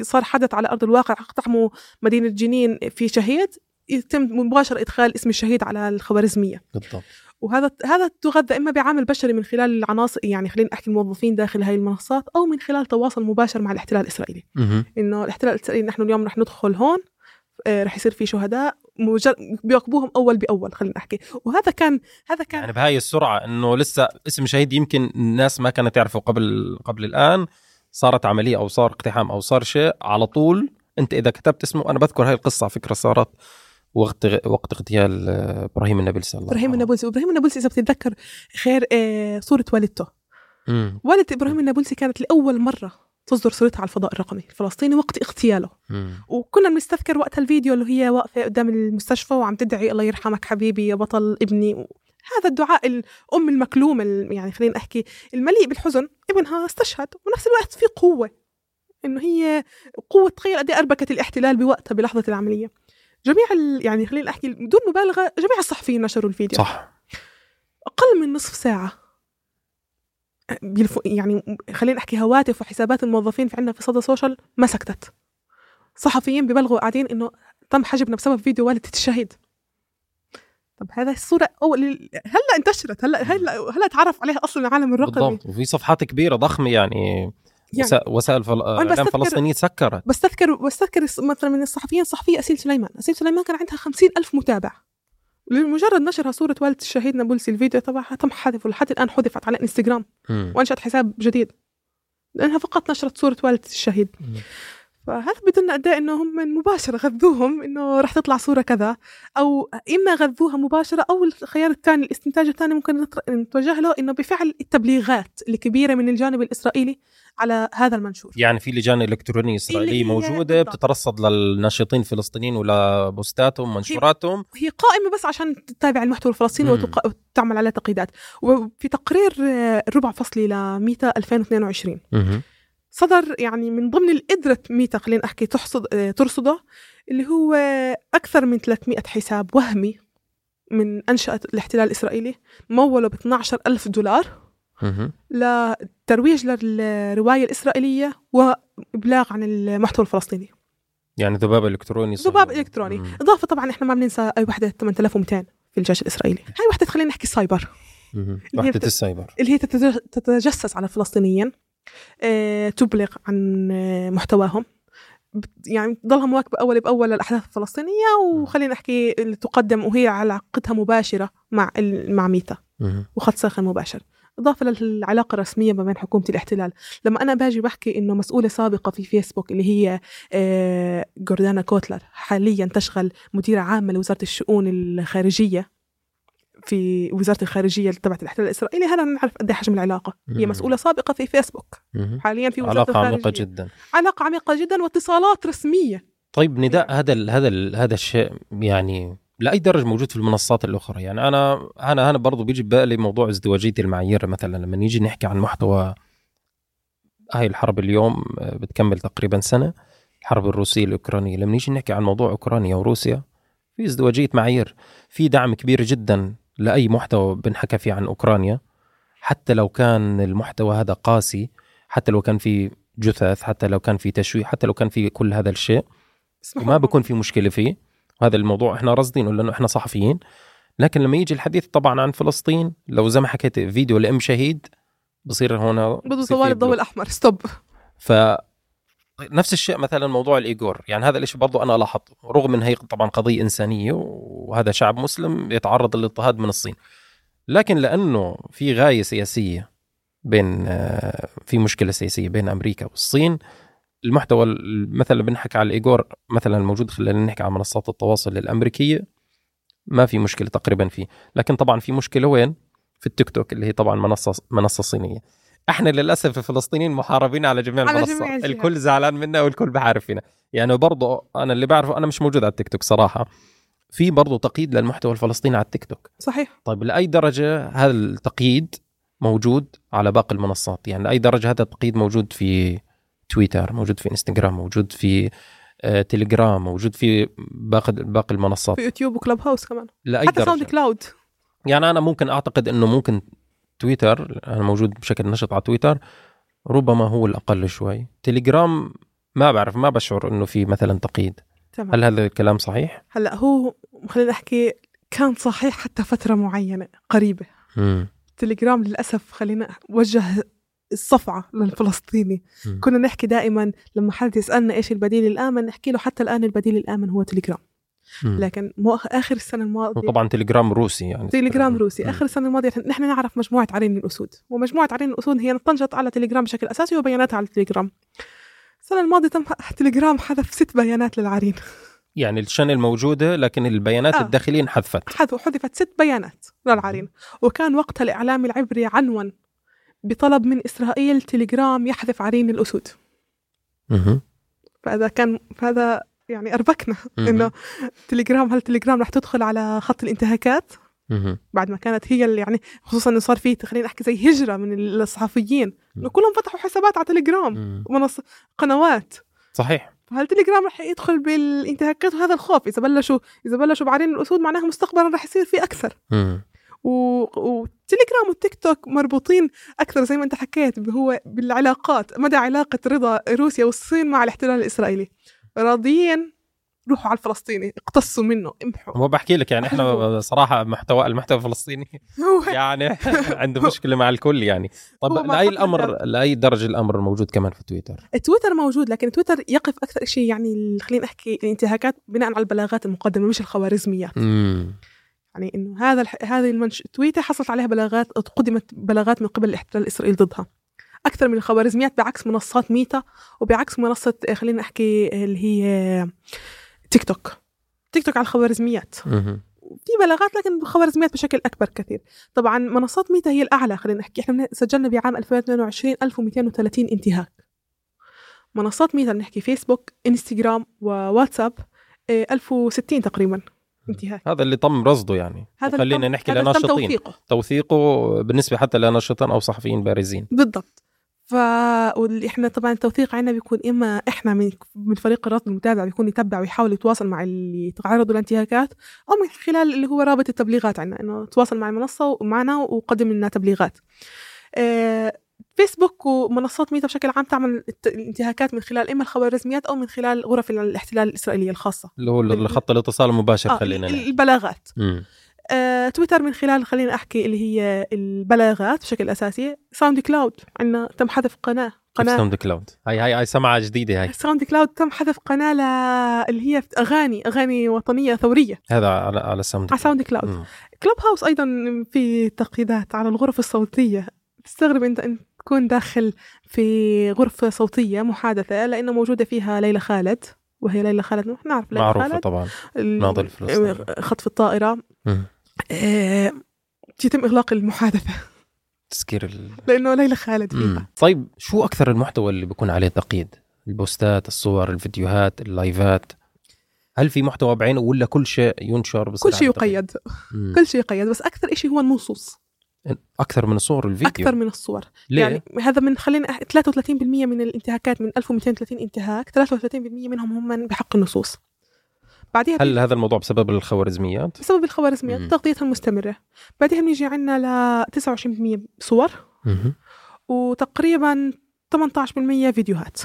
[SPEAKER 2] صار حدث على أرض الواقع اقتحموا مدينة جنين في شهيد يتم مباشرة إدخال اسم الشهيد على الخوارزميه
[SPEAKER 1] بالضبط.
[SPEAKER 2] وهذا هذا تغذى إما بعامل بشري من خلال العناصر يعني خلينا احكي الموظفين داخل هاي المنصات أو من خلال تواصل مباشر مع الاحتلال
[SPEAKER 1] الإسرائيلي.
[SPEAKER 2] إنه الاحتلال الإسرائيلي نحن اليوم رح ندخل هون آه، رح يصير في شهداء مجر... بيعاقبوهم أول بأول خلينا نحكي. وهذا كان هذا كان
[SPEAKER 1] يعني بهاي السرعة إنه لسه اسم شهيد يمكن الناس ما كانت تعرفه قبل قبل الآن. صارت عملية أو صار اقتحام أو صار شيء على طول. أنت إذا كتبت اسمه أنا بذكر هاي القصة على فكرة صارت وقت وقت اغتيال آه، إبراهيم النابلسي الله إبراهيم.
[SPEAKER 2] النابلسي إبراهيم النابلسي إذا بتتذكر خير آه، صورة والدته
[SPEAKER 1] مم.
[SPEAKER 2] والدة إبراهيم النابلسي كانت لأول مرة تصدر صورتها على الفضاء الرقمي الفلسطيني وقت اغتياله
[SPEAKER 1] مم.
[SPEAKER 2] وكنا بنستذكر وقتها الفيديو اللي هي واقفة قدام المستشفى وعم تدعي الله يرحمك حبيبي يا بطل ابني هذا الدعاء الأم المكلوم ال- يعني خلينا احكي المليء بالحزن ابنها استشهد ونفس الوقت في قوة إنه هي قوة تخيل قد إيه أربكت الاحتلال بوقتها بلحظة العملية جميع ال... يعني خلينا أحكي بدون مبالغة جميع الصحفيين نشروا الفيديو.
[SPEAKER 1] صح.
[SPEAKER 2] أقل من نصف ساعة. بيلف... يعني خلينا نحكي هواتف وحسابات الموظفين في عندنا في صدى سوشيال ما سكتت. صحفيين ببلغوا قاعدين إنه تم حجبنا بسبب فيديو والدة الشهيد. طب هذا الصورة أول هلا انتشرت هلا هلا هلا تعرف عليها أصلا العالم الرقمي.
[SPEAKER 1] بالضبط. وفي صفحات كبيرة ضخمة يعني,
[SPEAKER 2] يعني
[SPEAKER 1] وسا- وسائل فل... أعلام
[SPEAKER 2] بستذكر-
[SPEAKER 1] فلسطينية سكرت
[SPEAKER 2] بستذكر بستذكر مثلا من الصحفيين صحفية أسيل سليمان. أسيل سليمان كان عندها خمسين ألف متابع. لمجرد نشرها صورة والدة الشهيد نابلسي الفيديو تبعها تم حذفه لحد الآن حذفت على انستغرام
[SPEAKER 1] مم.
[SPEAKER 2] وانشأت حساب جديد. لأنها فقط نشرت صورة والده الشهيد.
[SPEAKER 1] مم.
[SPEAKER 2] فهذا بدنا قد إنه هم مباشرة غذوهم إنه رح تطلع صورة كذا أو إما غذوها مباشرة أو الخيار الثاني الاستنتاج الثاني ممكن نتوجه له إنه بفعل التبليغات الكبيرة من الجانب الإسرائيلي على هذا المنشور
[SPEAKER 1] يعني في لجان الكترونيه اسرائيليه موجودة
[SPEAKER 2] بالضبط.
[SPEAKER 1] بتترصد للناشطين الفلسطينيين ولبوستاتهم منشوراتهم
[SPEAKER 2] هي قائمة بس عشان تتابع المحتوى الفلسطيني
[SPEAKER 1] مم.
[SPEAKER 2] وتق- وتعمل عليه تقييدات وفي تقرير آه، الربع فصلي لميتا 2022
[SPEAKER 1] مهم.
[SPEAKER 2] صدر يعني من ضمن القدرة ميتا خلينا أحكي تحصد آه، ترصده اللي هو أكثر من 300 حساب وهمي من أنشأت الاحتلال الإسرائيلي مولوا ب 12 ألف دولار
[SPEAKER 1] مهم.
[SPEAKER 2] لترويج للرواية الإسرائيلية وإبلاغ عن المحتوى الفلسطيني.
[SPEAKER 1] يعني ذباب إلكتروني صحيح.
[SPEAKER 2] ذباب إلكتروني.
[SPEAKER 1] مم.
[SPEAKER 2] إضافة طبعا إحنا ما بننسى أي وحدة 8200 في الجيش الإسرائيلي. هاي وحدة خلينا نحكي سايبر وحدة
[SPEAKER 1] السايبر.
[SPEAKER 2] اللي هي تتج- تتجسس على الفلسطينيين تبلغ عن آه، محتواهم. يعني تضلها مواكبة أول بأول للأحداث الفلسطينية وخلينا نحكي اللي تقدم وهي علاقتها مباشرة مع مع ميتا. وخط ساخن مباشر. إضافة للعلاقة الرسمية ما بين حكومة الاحتلال. لما أنا باجي بحكي إنه مسؤولة سابقة في فيسبوك اللي هي آه، جوردانا كوتلر حاليا تشغل مديرة عامة لوزارة الشؤون الخارجية في وزارة الخارجية تبعت الاحتلال الإسرائيلي هذا نعرف قد إيه حجم العلاقة. هي
[SPEAKER 1] مم.
[SPEAKER 2] مسؤولة سابقة في فيسبوك.
[SPEAKER 1] مهم.
[SPEAKER 2] حاليا في وزارة
[SPEAKER 1] علاقة
[SPEAKER 2] الخارجية.
[SPEAKER 1] عميقه جدا.
[SPEAKER 2] علاقة عميقة جدا واتصالات رسمية.
[SPEAKER 1] طيب نداء هذا ال هذا ال هذا الشيء يعني لأي درجة موجود في المنصات الأخرى؟ يعني أنا أنا أنا برضه بيجي ببالي موضوع ازدواجية المعايير مثلا لما نيجي نحكي عن محتوى هاي الحرب اليوم آه، بتكمل تقريبا سنة الحرب الروسية الأوكرانية. لما نيجي نحكي عن موضوع أوكرانيا وروسيا في ازدواجية معايير في دعم كبير جدا لأي محتوى بنحكى فيه عن أوكرانيا حتى لو كان المحتوى هذا قاسي حتى لو كان في جثث حتى لو كان في تشويه حتى لو كان في كل هذا الشيء وما. بكون في مشكلة فيه وهذا الموضوع إحنا راصدينه لأنه إحنا صحفيين لكن لما يجي الحديث طبعا عن فلسطين لو زي ما حكيت فيديو لأم شهيد بصير هنا
[SPEAKER 2] بده طوال الضوء
[SPEAKER 1] block.
[SPEAKER 2] الأحمر stop
[SPEAKER 1] ف نفس الشيء مثلا موضوع الإيجور. يعني هذا الشيء برضو أنا لاحظته رغم من هي طبعا قضية إنسانية وهذا شعب مسلم يتعرض للاضطهاد من الصين. لكن لأنه في غاية سياسية بين آه، في مشكلة سياسية بين أمريكا والصين المحتوى ال- مثلا بنحكي على الإيجور مثلا الموجود خلينا نحكي على منصات التواصل الأمريكية ما في مشكلة تقريبا فيه. لكن طبعا في مشكلة وين؟ في التيك توك اللي هي طبعا منصة منصة صينية. إحنا للأسف الفلسطينيين محاربين على جميع
[SPEAKER 2] على
[SPEAKER 1] المنصات
[SPEAKER 2] جميع.
[SPEAKER 1] الكل زعلان منا والكل بعرف فينا يعني برضه أنا اللي بعرفه أنا مش موجود على التيك توك صراحة. في برضه تقييد للمحتوى الفلسطيني على التيك توك.
[SPEAKER 2] صحيح.
[SPEAKER 1] طيب لأي درجة هذا التقييد موجود على باقي المنصات؟ يعني لأي درجة هذا التقييد موجود في تويتر موجود في إنستغرام موجود في آه، تليجرام موجود في باقي باقي المنصات؟
[SPEAKER 2] في يوتيوب وكلاب هاوس كمان.
[SPEAKER 1] لأي
[SPEAKER 2] حتى ساوند
[SPEAKER 1] درجه
[SPEAKER 2] كلاود.
[SPEAKER 1] يعني أنا ممكن أعتقد إنه ممكن تويتر أنا موجود بشكل نشط على تويتر ربما هو الأقل شوي تليجرام ما بعرف ما بشعر إنه في مثلا تقييد
[SPEAKER 2] تمام
[SPEAKER 1] هل هذا الكلام صحيح
[SPEAKER 2] هلأ هو خلينا نحكي كان صحيح حتى فترة معينة
[SPEAKER 1] قريبة.
[SPEAKER 2] تليجرام للأسف خلينا وجه الصفعة للفلسطيني
[SPEAKER 1] مم.
[SPEAKER 2] كنا نحكي دائما لما حد يسألنا إيش البديل الآمن نحكي له حتى الآن البديل الآمن هو تليجرام. لكن مو آخر السنة الماضية
[SPEAKER 1] وطبعا تليجرام روسي يعني.
[SPEAKER 2] تليجرام روسي. آخر السنة الماضية نحن نعرف مجموعة عرين الأسود. ومجموعة عرين الأسود هي طنجت على تليجرام بشكل أساسي وبياناتها على تليجرام. السنة الماضية تم تليجرام حذف ست بيانات للعرين.
[SPEAKER 1] يعني الشن الموجودة لكن البيانات
[SPEAKER 2] آه.
[SPEAKER 1] الداخليه انحذفت
[SPEAKER 2] حذف حذفت ست بيانات للعرين. وكان وقتها الإعلام العبري عنون بطلب من إسرائيل تليجرام يحذف عرين الأسود.
[SPEAKER 1] مهم.
[SPEAKER 2] فهذا كان فهذا يعني
[SPEAKER 1] أربكنا.
[SPEAKER 2] إنه تليجرام هل تليجرام رح تدخل على خط الانتهاكات. بعد ما كانت هي اللي يعني خصوصا إنه صار في خلينا نحكي زي هجرة من الصحفيين إنه كلهم فتحوا حسابات على تليجرام. ومنص قنوات
[SPEAKER 1] صحيح
[SPEAKER 2] فهل تليجرام رح يدخل بالانتهاكات وهذا الخوف إذا بلشوا إذا بلشوا بعرين الأسود معناها مستقبلا رح يصير في
[SPEAKER 1] أكثر.
[SPEAKER 2] و... وتليجرام والتيك توك مربوطين أكثر زي ما أنت حكيت هو بالعلاقات مدى علاقة رضا روسيا والصين مع الاحتلال الإسرائيلي راضيين روحوا على الفلسطيني اقتصوا منه امحوا.
[SPEAKER 1] هو بحكي لك يعني
[SPEAKER 2] إحنا.
[SPEAKER 1] صراحة محتوى المحتوى الفلسطيني يعني عنده مشكلة مع الكل يعني. طب
[SPEAKER 2] ما لأي
[SPEAKER 1] الامر لأي درجة الأمر موجود كمان في تويتر؟
[SPEAKER 2] تويتر موجود لكن تويتر يقف أكثر شيء يعني خلينا نحكي الانتهاكات بناء على البلاغات المقدمة مش الخوارزميات. يعني إنه هذا الح... هذه المنش... تويتر حصلت عليها بلاغات قدمت بلاغات من قبل الاحتلال الاسرائيلي ضدها. أكثر من الخوارزميات بعكس منصات ميتا وبعكس منصة آه، خلينا نحكي اللي هي تيك توك. تيك توك على الخوارزميات. في بلاغات لكن الخوارزميات بشكل أكبر كثير. طبعا منصات ميتا هي الأعلى خلينا نحكي. إحنا سجلنا بعام 2022 1230 انتهاك. منصات ميتا نحكي فيسبوك إنستغرام وواتساب آه، 1060 تقريبا انتهاك.
[SPEAKER 1] هذا اللي تم رصده يعني.
[SPEAKER 2] هذا
[SPEAKER 1] خلينا نحكي لناشطين.
[SPEAKER 2] توثيقه.
[SPEAKER 1] توثيقه بالنسبة حتى لناشطين أو صحفيين بارزين.
[SPEAKER 2] بالضبط. ف واللي إحنا طبعا التوثيق عندنا بيكون إما إحنا من من فريق الرصد المتابع بيكون يتبع ويحاول يتواصل مع اللي تعرضوا لانتهاكات أو من خلال اللي هو رابط التبليغات عندنا إنه تواصل مع المنصة ومعنا وقدم لنا تبليغات. آه، فيسبوك ومنصات ميتا بشكل عام تعمل الانتهاكات من خلال إما الخوارزميات أو من خلال غرف الاحتلال الإسرائيلية الخاصة.
[SPEAKER 1] اللي هو خط الاتصال المباشر
[SPEAKER 2] آه
[SPEAKER 1] خلينا
[SPEAKER 2] البلاغات.
[SPEAKER 1] مم.
[SPEAKER 2] آه، تويتر من خلال خلينا أحكي اللي هي البلاغات بشكل أساسي. ساوند كلاود عندنا تم حذف قناة قناة.
[SPEAKER 1] ساوند كلاود هاي هاي هاي سمعة جديدة هاي.
[SPEAKER 2] ساوند كلاود تم حذف قناة ل... اللي هي أغاني أغاني وطنية ثورية.
[SPEAKER 1] هذا على على ساوند
[SPEAKER 2] على ساوند كلاود
[SPEAKER 1] مم.
[SPEAKER 2] كلوب هاوس أيضا في تقييدات على الغرف الصوتية. تستغرب أنت أن تكون داخل في غرفة صوتية محادثة لأنه موجودة فيها ليلى خالد. وهي ليلى خالد نعرف ليلى
[SPEAKER 1] معروفة
[SPEAKER 2] خالد
[SPEAKER 1] طبعا ناضل فلسطيني.
[SPEAKER 2] خطف الطائرة
[SPEAKER 1] مم.
[SPEAKER 2] آه، يتم إغلاق المحادثة
[SPEAKER 1] تسكير ال...
[SPEAKER 2] لأنه ليلى خالد. فيها
[SPEAKER 1] طيب شو أكثر المحتوى اللي بيكون عليه تقييد البوستات الصور الفيديوهات اللايفات هل في محتوى بعينه ولا كل شيء ينشر بصير
[SPEAKER 2] كل شيء؟ يقيد. كل شيء يقيد بس أكثر شيء هو النصوص
[SPEAKER 1] أكثر من صور الفيديو
[SPEAKER 2] أكثر من الصور
[SPEAKER 1] ليه؟
[SPEAKER 2] يعني هذا من خلينا أح- 33% من الانتهاكات من 1230 انتهاك 33% منهم هم من بحق النصوص بعدها
[SPEAKER 1] هل هذا الموضوع بسبب الخوارزميات؟
[SPEAKER 2] بسبب الخوارزميات. تغطيتها المستمرة بعدها بنيجي عندنا ل 29% صور. وتقريبا 18% فيديوهات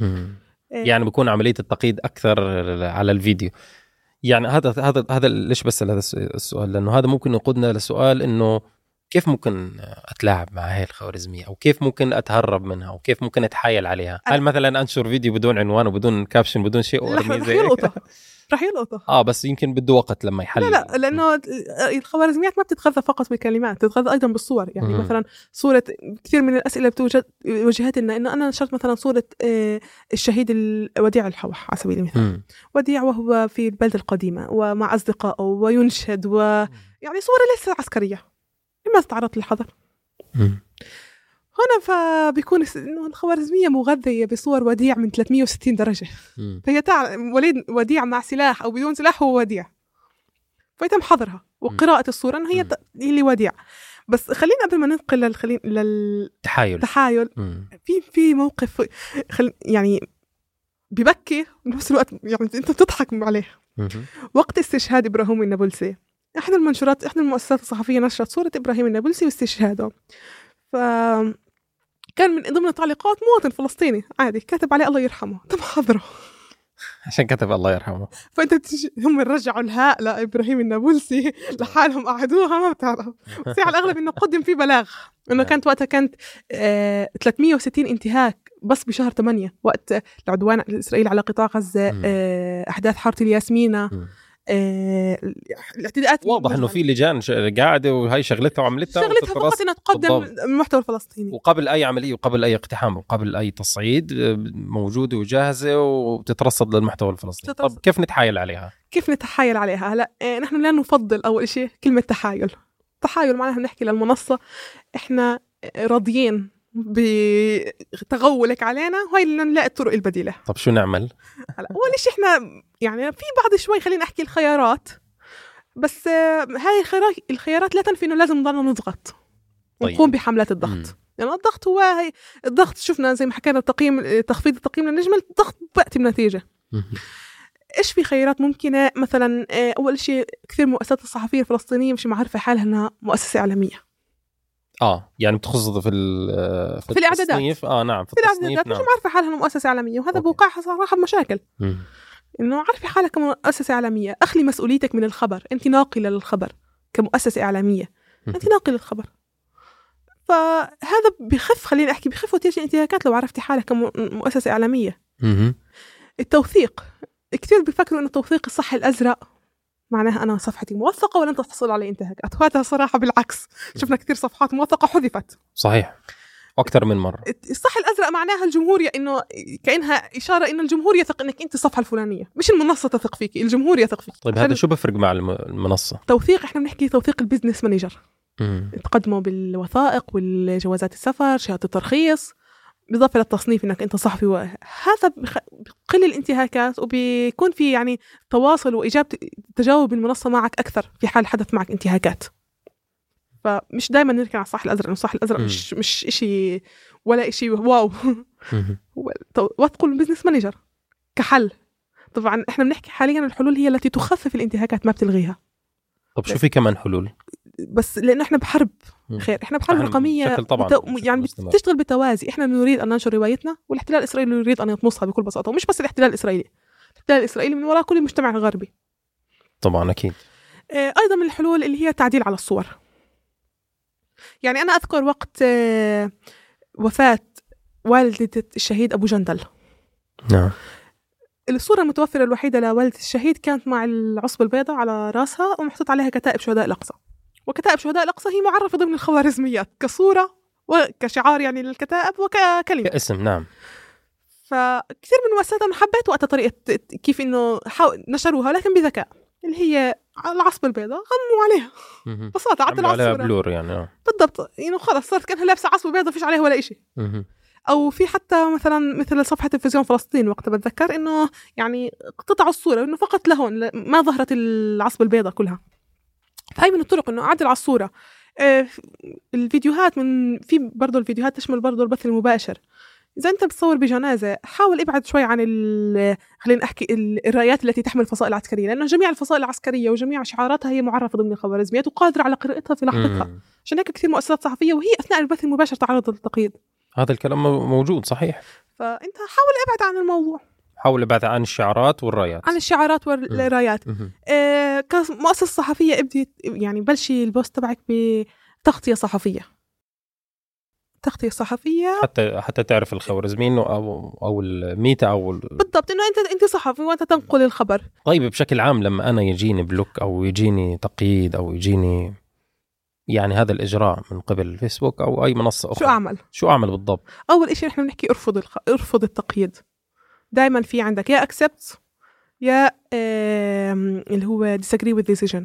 [SPEAKER 1] مم.
[SPEAKER 2] إيه.
[SPEAKER 1] يعني بكون عملية التقييد أكثر على الفيديو يعني هذا هذا هذا ليش بسال هذا الس- السؤال لأنه هذا ممكن يقودنا لسؤال إنه كيف ممكن أتلاعب مع هاي الخوارزمية؟ أو كيف ممكن أتهرب منها؟ أو كيف ممكن أتحايل عليها؟ هل مثلا أنشر فيديو بدون عنوان وبدون كابشن بدون شيء وارميه زي
[SPEAKER 2] رح يلقطه
[SPEAKER 1] آه بس يمكن بده وقت لما يحلل
[SPEAKER 2] لا لا لأنه الخوارزميات ما بتتغذى فقط بالكلمات بتتغذى أيضا بالصور. يعني
[SPEAKER 1] مم.
[SPEAKER 2] مثلا صورة كثير من الأسئلة بتوجد وجهت لنا إنه أنا نشرت مثلا صورة آه، الشهيد ال- وديع الحوح على سبيل المثال.
[SPEAKER 1] مم.
[SPEAKER 2] وديع وهو في البلده القديمة ومع أصدقائه وينشد ويعني صورة ليست عسكرية. لماذا تعرضت للحظر. هنا فبيكون إنه الخوارزمية مغذية بصور وديع من 360
[SPEAKER 1] درجة.
[SPEAKER 2] فهي تعلم وليد وديع مع سلاح أو بدون سلاح هو وديع. فيتم حظرها وقراءة الصورة انه هي اللي وديع. بس خلينا قبل ما ننتقل للخلين
[SPEAKER 1] تحايل.
[SPEAKER 2] للتحايل
[SPEAKER 1] مم.
[SPEAKER 2] في في موقف خل يعني ببكي بنفس الوقت يعني أنت بتضحك عليه. وقت استشهاد إبراهيم النابلسي. إحدى المنشورات إحدى المؤسسات الصحفية نشرت صورة إبراهيم النابلسي واستشهاده ف كان من ضمن التعليقات مواطن فلسطيني. عادي كاتب عليه الله يرحمه. طب حضره
[SPEAKER 1] عشان كتب الله يرحمه.
[SPEAKER 2] فأنت تش... هم رجعوا الهاء لإبراهيم النابلسي. لحالهم قعدوها ما بتعرف. بس على الأغلب إنه قدم فيه بلاغ. إنه
[SPEAKER 1] نعم.
[SPEAKER 2] كانت وقتها كانت آه 360 انتهاك بس بشهر 8 وقت العدوان الإسرائيلي على قطاع
[SPEAKER 1] غزة.
[SPEAKER 2] آه أحداث
[SPEAKER 1] حارة
[SPEAKER 2] الياسمينة. الاعتداءات
[SPEAKER 1] واضح إنه في لجان قاعدة وهي شغلتها وعملتها
[SPEAKER 2] شغلتها فقط إنها تقدم. المحتوى الفلسطيني.
[SPEAKER 1] وقبل أي عملية وقبل أي اقتحام وقبل أي تصعيد آه، موجودة وجاهزة وبتترصد للمحتوى الفلسطيني.
[SPEAKER 2] تترصد.
[SPEAKER 1] طب كيف نتحايل عليها؟
[SPEAKER 2] كيف نتحايل عليها؟ هلا آه، نحن لا نفضل أول شيء كلمة تحايل. تحايل معناها نحكي للمنصة إحنا راضيين بتغولك علينا بدنا نلاقي الطرق البديلة.
[SPEAKER 1] طب شو نعمل؟
[SPEAKER 2] هلا أول شيء إحنا يعني في بعض شوي خلينا احكي الخيارات. بس آه، هاي الخيارات الخيارات لا تنفي إنه لازم نضلنا نضغط.
[SPEAKER 1] طيب.
[SPEAKER 2] ونقوم بحملات الضغط.
[SPEAKER 1] مم.
[SPEAKER 2] يعني الضغط هو هي الضغط شفنا زي ما حكينا التقييم تخفيض التقييم للنجمة الضغط بيأتي
[SPEAKER 1] بنتيجة.
[SPEAKER 2] إيش في خيارات ممكنة؟ مثلا آه، أول شيء كثير مؤسسات الصحفية الفلسطينية مش معرفه حالها إنها مؤسسة إعلامية.
[SPEAKER 1] آه يعني بتخصص في ال- في,
[SPEAKER 2] في الإعدادات.
[SPEAKER 1] التصنيف آه نعم في
[SPEAKER 2] في الإعدادات مش
[SPEAKER 1] نعم
[SPEAKER 2] معرفه حالها انها مؤسسة إعلامية وهذا. بوقعها صراحة بمشاكل
[SPEAKER 1] مم.
[SPEAKER 2] إنه عرفي حالك كمؤسسه إعلامية أخلي مسؤوليتك من الخبر أنت ناقلة للخبر كمؤسسة إعلامية
[SPEAKER 1] مم.
[SPEAKER 2] أنت ناقلة للخبر فهذا بخف خليني أحكي بخف وتيجي الانتهاكات لو عرفتي حالك كمؤسسه إعلامية
[SPEAKER 1] مم.
[SPEAKER 2] التوثيق كثير بيفكروا إنه توثيق الصح الأزرق معناها أنا صفحتي موثقة ولن تحصل علي انتهاكات وهذا صراحة بالعكس. شفنا كثير صفحات موثقة حذفت.
[SPEAKER 1] صحيح. أكثر من مرة.
[SPEAKER 2] الصح الأزرق معناها الجمهور إنه كأنها إشارة انه الجمهور يثق إنك أنت الصفحة الفلانية. مش المنصة تثق فيك الجمهور يثق فيك.
[SPEAKER 1] طيب هذا شو بفرق مع الم- المنصة؟
[SPEAKER 2] توثيق إحنا بنحكي توثيق ال business
[SPEAKER 1] manager.
[SPEAKER 2] تقدمه بالوثائق والجوازات السفر شهادة الترخيص. بالاضافه للتصنيف إنك أنت صحفي وهذا بخ... بقل الانتهاكات وبيكون في يعني تواصل وإجابة تجاوب المنصة معك أكثر في حال حدث معك انتهاكات. فمش دائما نركن على الصح الأزرق الصح
[SPEAKER 1] الأزرق.
[SPEAKER 2] مش مش شيء ولا شيء wow. وثقوا ال business manager كحل؟ طبعا إحنا بنحكي حاليا الحلول هي التي تخفف الانتهاكات ما بتلغيها.
[SPEAKER 1] طب شو في كمان حلول؟
[SPEAKER 2] بس لأنه إحنا بحرب. خير إحنا بحرب رقميه
[SPEAKER 1] طبعاً بشكل
[SPEAKER 2] يعني
[SPEAKER 1] مستمر.
[SPEAKER 2] بتشتغل بالتوازي إحنا نريد أن ننشر روايتنا والاحتلال الإسرائيلي يريد أن يطمسها بكل بساطة. ومش بس الاحتلال الإسرائيلي الاحتلال الإسرائيلي من وراء كل المجتمع الغربي
[SPEAKER 1] طبعا أكيد.
[SPEAKER 2] آه، أيضا من الحلول اللي هي التعديل على الصور. يعني أنا أذكر وقت آه، وفاة والدة الشهيد أبو جندل.
[SPEAKER 1] نعم.
[SPEAKER 2] الصورة المتوفرة الوحيدة لوالدة الشهيد كانت مع العصبة البيضاء على راسها ومحطوط عليها كتائب شهداء الأقصى. وكتائب شهداء الأقصى هي معرفة ضمن الخوارزميات كصورة وكشعار يعني للكتائب وككلمة.
[SPEAKER 1] كاسم نعم.
[SPEAKER 2] فكثير من المؤسسات أنا حبيت وقتها طريقة كيف إنه نشروها لكن بذكاء اللي هي على العصبة البيضاء غموا عليها. ببساطة عدلوا على
[SPEAKER 1] عليها بلور يعني آه.
[SPEAKER 2] بالضبط إنه خلص صارت كأنها لابسة عصبة بيضاء فيش عليها ولا إشي. أو في حتى مثلا مثل صفحة تلفزيون فلسطين وقتها بتذكر إنه يعني قطعوا الصورة إنه فقط لهون ما ظهرت العصبه البيضاء كلها. فهي من الطرق إنه أعدل على الصورة. آه، الفيديوهات من في برضه الفيديوهات تشمل برضه البث المباشر. إذا أنت بتصور بجنازة حاول ابعد شوي عن خلينا احكي ال- الرايات التي تحمل فصائل عسكريه لأنه جميع الفصائل العسكرية وجميع شعاراتها هي معرفة ضمن الخوارزميات وقادرة على قراءتها في لحظتها. عشان هيك كثير مؤسسات صحفية وهي أثناء البث المباشر تعرضت للتقييد.
[SPEAKER 1] هذا الكلام مو- موجود صحيح.
[SPEAKER 2] فأنت حاول ابعد عن الموضوع.
[SPEAKER 1] حاول ابعد عن الشعارات والرايات.
[SPEAKER 2] عن الشعارات والرايات. آه كمؤسسة صحفية ابدي يعني بلشي البوست تبعك بتغطية صحفية. تغطية صحفية.
[SPEAKER 1] حتى حتى تعرف الخوارزميين أو أو الميتا أو ال-
[SPEAKER 2] بالضبط إنه انت أنت صحفي وأنت تنقل الخبر.
[SPEAKER 1] طيب بشكل عام لما أنا يجيني block أو يجيني تقييد أو يجيني يعني هذا الإجراء من قبل الفيسبوك أو أي منصة أخرى.
[SPEAKER 2] شو أعمل؟
[SPEAKER 1] شو أعمل بالضبط؟
[SPEAKER 2] أول شيء نحن بنحكي ارفض الخ... ارفض التقييد. دائما في عندك. يا accept يا اللي هو disagree with decision.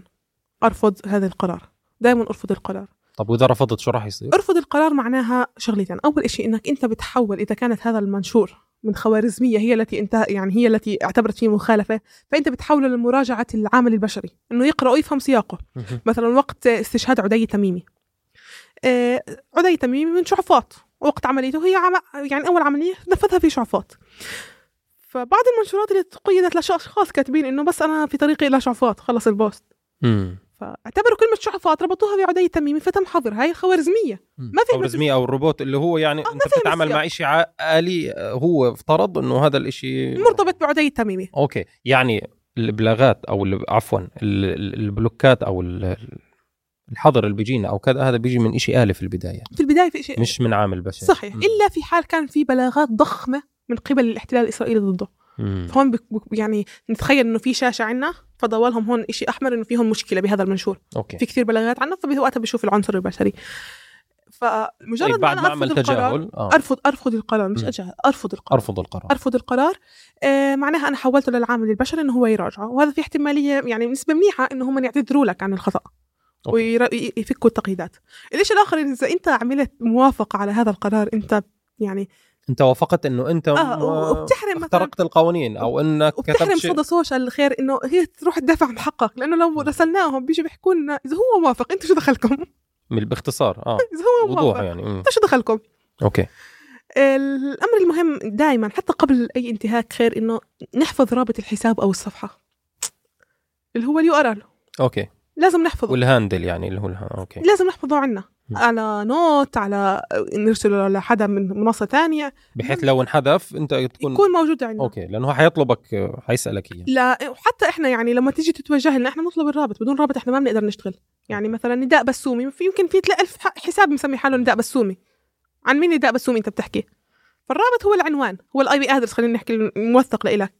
[SPEAKER 2] أرفض هذا القرار. دائما أرفض القرار.
[SPEAKER 1] طب وإذا رفضت شو راح يصير؟
[SPEAKER 2] أرفض القرار معناها شغلتين. أول شيء إنك أنت بتحول إذا كانت هذا المنشور من خوارزمية هي التي انت يعني هي التي اعتبرت فيه مخالفة فأنت بتحوله لمراجعة العامل البشري. إنه يقرا ويفهم سياقه. مثلا وقت استشهاد عدي تميمي. آه، عدي تميمي من شعفاط وقت عمليته هي عم... يعني أول عملية نفذها في شعفاط فبعض المنشورات اللي تقيدت لأشخاص كاتبين إنه بس أنا في طريقي إلى شعفاط خلص البوست.
[SPEAKER 1] مم.
[SPEAKER 2] فاعتبروا كلمة شعفات ربطوها بعدي التميمي فتم حظر هاي الخوارزميه ما في
[SPEAKER 1] خوارزميه أو الروبوت اللي هو يعني
[SPEAKER 2] آه، أنت
[SPEAKER 1] بتتعامل. مع شيء آلي آه، هو افترض إنه هذا الشيء
[SPEAKER 2] مرتبط بعدي التميمي.
[SPEAKER 1] أوكي. يعني الابلاغات أو ال- عفوا ال- ال- البلوكات أو ال- الحظر اللي بيجينا أو كذا هذا بيجي من شيء آلي في البداية.
[SPEAKER 2] في البداية في شيء
[SPEAKER 1] مش من عامل بشري.
[SPEAKER 2] صحيح.
[SPEAKER 1] مم.
[SPEAKER 2] إلا في حال كان في بلاغات ضخمة من قبل الاحتلال الإسرائيلي ضده.
[SPEAKER 1] مم.
[SPEAKER 2] هون بك بك- يعني نتخيل إنه في شاشة عنا فبضوا لهم هون شيء أحمر إنه في هون مشكلة بهذا المنشور.
[SPEAKER 1] أوكي.
[SPEAKER 2] في كثير بلاغات عنه فوقتها بشوف العنصر البشري. فمجرد
[SPEAKER 1] طيب بعد
[SPEAKER 2] ما
[SPEAKER 1] اعمل تجاهل؟ آه.
[SPEAKER 2] أرفض أرفض القرار مش
[SPEAKER 1] مم.
[SPEAKER 2] اتجاهل أرفض القرار.
[SPEAKER 1] أرفض القرار.
[SPEAKER 2] أرفض القرار. آه معناها أنا حولته للعامل البشري إنه هو يراجعه وهذا في احتمالية يعني نسبة منيحة إنه هم يعتذروا لك عن الخطأ.
[SPEAKER 1] أوكي.
[SPEAKER 2] ويفكوا التقييدات. الشيء الآخر إذا إنت عملت موافقة على هذا القرار إنت يعني
[SPEAKER 1] أنت وافقت إنه
[SPEAKER 2] أنت
[SPEAKER 1] م-
[SPEAKER 2] وبتحرم
[SPEAKER 1] اخترقت القوانين أو
[SPEAKER 2] إنك
[SPEAKER 1] كتبت شيء.
[SPEAKER 2] صدى سوشيال الخير إنه هي تروح تدافع عن حقك لأنه لو راسلناهم بيجوا بيحكوا لنا إذا هو موافق أنتوا شو دخلكم؟
[SPEAKER 1] باختصار آه.
[SPEAKER 2] إذا هو
[SPEAKER 1] وضوح
[SPEAKER 2] موافق
[SPEAKER 1] يعني.
[SPEAKER 2] إنتوا شو دخلكم؟
[SPEAKER 1] أوكي.
[SPEAKER 2] الأمر المهم دائما حتى قبل أي انتهاك خير إنه نحفظ رابط الحساب أو الصفحة. اللي هو ال
[SPEAKER 1] URL. أوكي.
[SPEAKER 2] لازم نحفظه.
[SPEAKER 1] وال handle يعني اللي هو الها... أوكي.
[SPEAKER 2] لازم نحفظه عنا. على note على نرسله لحدا من منصة ثانية.
[SPEAKER 1] بحيث لو انحذف انت تكون
[SPEAKER 2] يكون موجود عندنا.
[SPEAKER 1] أوكي لأنه هو حيطلبك حيسألك إياه.
[SPEAKER 2] لا وحتى إحنا يعني لما تيجي تتوجه لنا إحنا نطلب الرابط. بدون رابط إحنا ما بنقدر نشتغل. يعني مثلا نداء بسومي في يمكن في تلاقي ألف ح- حساب مسمي حاله نداء بسومي. عن مين نداء بسومي أنت بتحكي؟ فالرابط هو العنوان هو ال IP address خلينا نحكي الموثق لإلك.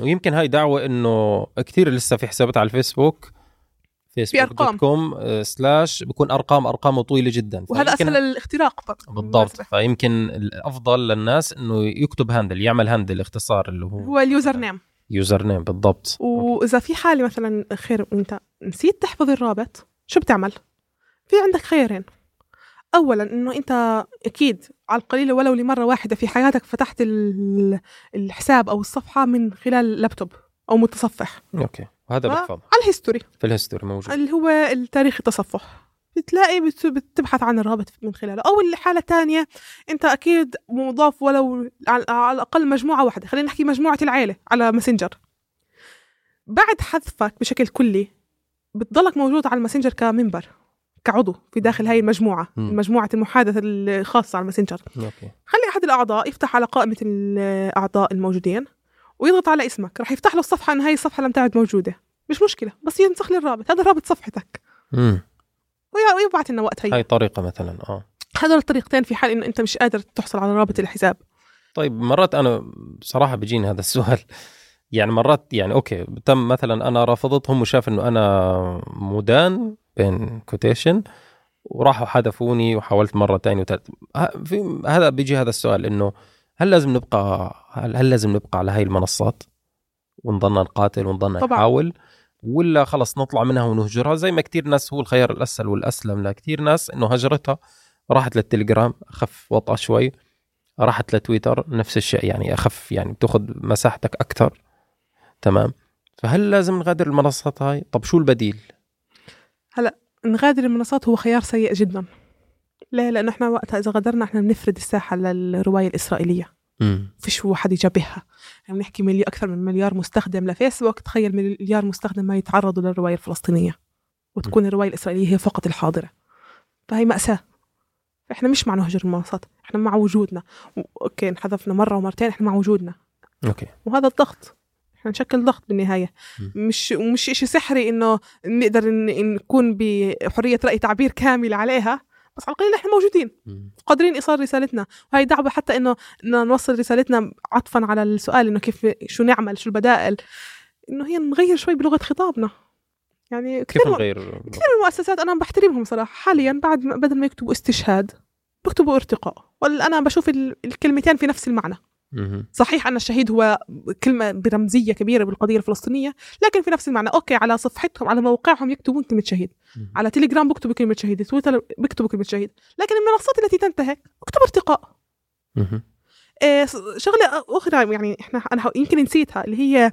[SPEAKER 1] ويمكن هاي دعوة إنه كثير لسه في حسابات على الفيسبوك. فيسبوك
[SPEAKER 2] أرقام.
[SPEAKER 1] dot com آه، slash بيكون أرقام أرقامه طويلة جدا.
[SPEAKER 2] وهذا أسهل الاختراق ف-
[SPEAKER 1] بالضبط. فيمكن الأفضل للناس إنه يكتب handle يعمل handle اختصار اللي هو
[SPEAKER 2] هو ال
[SPEAKER 1] username username بالضبط.
[SPEAKER 2] وإذا في حالة مثلا خير أنت نسيت تحفظ الرابط شو بتعمل؟ في عندك خيارين. اولا إنه أنت أكيد على القليله ولو لمرة واحدة في حياتك فتحت ال- الحساب أو الصفحة من خلال لابتوب أو متصفح.
[SPEAKER 1] okay. وهذا
[SPEAKER 2] ف-
[SPEAKER 1] بحفظ
[SPEAKER 2] على ال history
[SPEAKER 1] في ال history موجود.
[SPEAKER 2] اللي هو التاريخ التصفح. بتلاقي بت- بتبحث عن الرابط من خلاله. أو الحاله الثانية أنت أكيد مضاف ولو على الأقل مجموعة واحدة. خلينا نحكي مجموعة العيلة على ماسنجر بعد حذفك بشكل كلي بتضلك موجود على الماسنجر كمنبر كعضو في داخل هاي المجموعة
[SPEAKER 1] مم.
[SPEAKER 2] مجموعه المحادثة الخاصة على الماسنجر خلي أحد الأعضاء يفتح على قائمة الأعضاء الموجودين. ويضغط على اسمك راح يفتح له الصفحة إن هاي الصفحة لم تعد موجودة. مش مشكلة بس ينسخ لي الرابط هذا رابط صفحتك.
[SPEAKER 1] امم
[SPEAKER 2] ويبعت لنا وقت هي
[SPEAKER 1] هاي طريقة مثلا آه.
[SPEAKER 2] هذول الطريقتين في حال انه أنت مش قادر تحصل على رابط الحساب.
[SPEAKER 1] طيب مرات أنا بصراحه بيجيني هذا السؤال. يعني مرات يعني okay تم مثلا أنا رافضتهم وشاف إنه أنا مدان بين كوتيشن وراحوا حذفوني وحاولت مرة ثانية وثالث ه- في هذا بيجي هذا السؤال إنه هل لازم نبقى هل, هل لازم نبقى على هاي المنصات ونضلنا نقاتل ونضلنا. نحاول؟ ولا خلص نطلع منها ونهجرها؟ زي ما كتير ناس هو الخيار الأسهل والأسلم لكثير ناس إنه هجرتها راحت للتليجرام أخف وطأة شوي راحت لتويتر نفس الشيء يعني أخف يعني بتاخذ مساحتك أكثر. تمام؟ فهل لازم نغادر المنصات هاي؟ طب شو البديل؟
[SPEAKER 2] نغادر المنصات هو خيار سيء جدا. ليه لأنه إحنا وقتها إذا غادرنا إحنا بنفرد الساحة للرواية الإسرائيلية.
[SPEAKER 1] امم
[SPEAKER 2] فيش واحد يجابهها. يعني بنحكي ملي أكثر من مليار مستخدم لفيسبوك. تخيل مليار مستخدم ما يتعرضوا للرواية الفلسطينية. وتكون الرواية الإسرائيلية هي فقط الحاضرة. فهي مأساة. إحنا مش مع نهجر المنصات. إحنا مع وجودنا. okay انحذفنا مرة ومرتين إحنا مع وجودنا.
[SPEAKER 1] okay.
[SPEAKER 2] وهذا الضغط. إحنا نشكل ضغط بالنهاية.
[SPEAKER 1] م.
[SPEAKER 2] مش ومش شيء سحري إنه نقدر نكون بحرية رأي تعبير كامل عليها. بس على القليل إحنا موجودين. قادرين إيصال رسالتنا. وهي دعوة حتى إنه نوصل رسالتنا عطفا على السؤال إنه كيف شو نعمل شو البدائل. إنه هي نغير شوي بلغة خطابنا. يعني
[SPEAKER 1] كيف
[SPEAKER 2] كثير
[SPEAKER 1] نغير؟
[SPEAKER 2] كثير من المؤسسات أنا بحترمهم صراحة. حاليا بعد ما بدل ما يكتبوا استشهاد بكتبوا ارتقاء. ولا أنا بشوف ال- الكلمتين في نفس المعنى. صحيح أن الشهيد هو كلمة برمزية كبيرة بالقضية الفلسطينية لكن في نفس المعنى okay على صفحتهم على موقعهم يكتبون كلمة شهيد. على تليجرام بكتبوا كلمة شهيد تويتر بكتبوا كلمة شهيد. لكن المنصات التي تنتهك اكتب ارتقاء.
[SPEAKER 1] مم.
[SPEAKER 2] إيه، شغلة أخرى يعني إحنا أنا ح- يمكن نسيتها اللي هي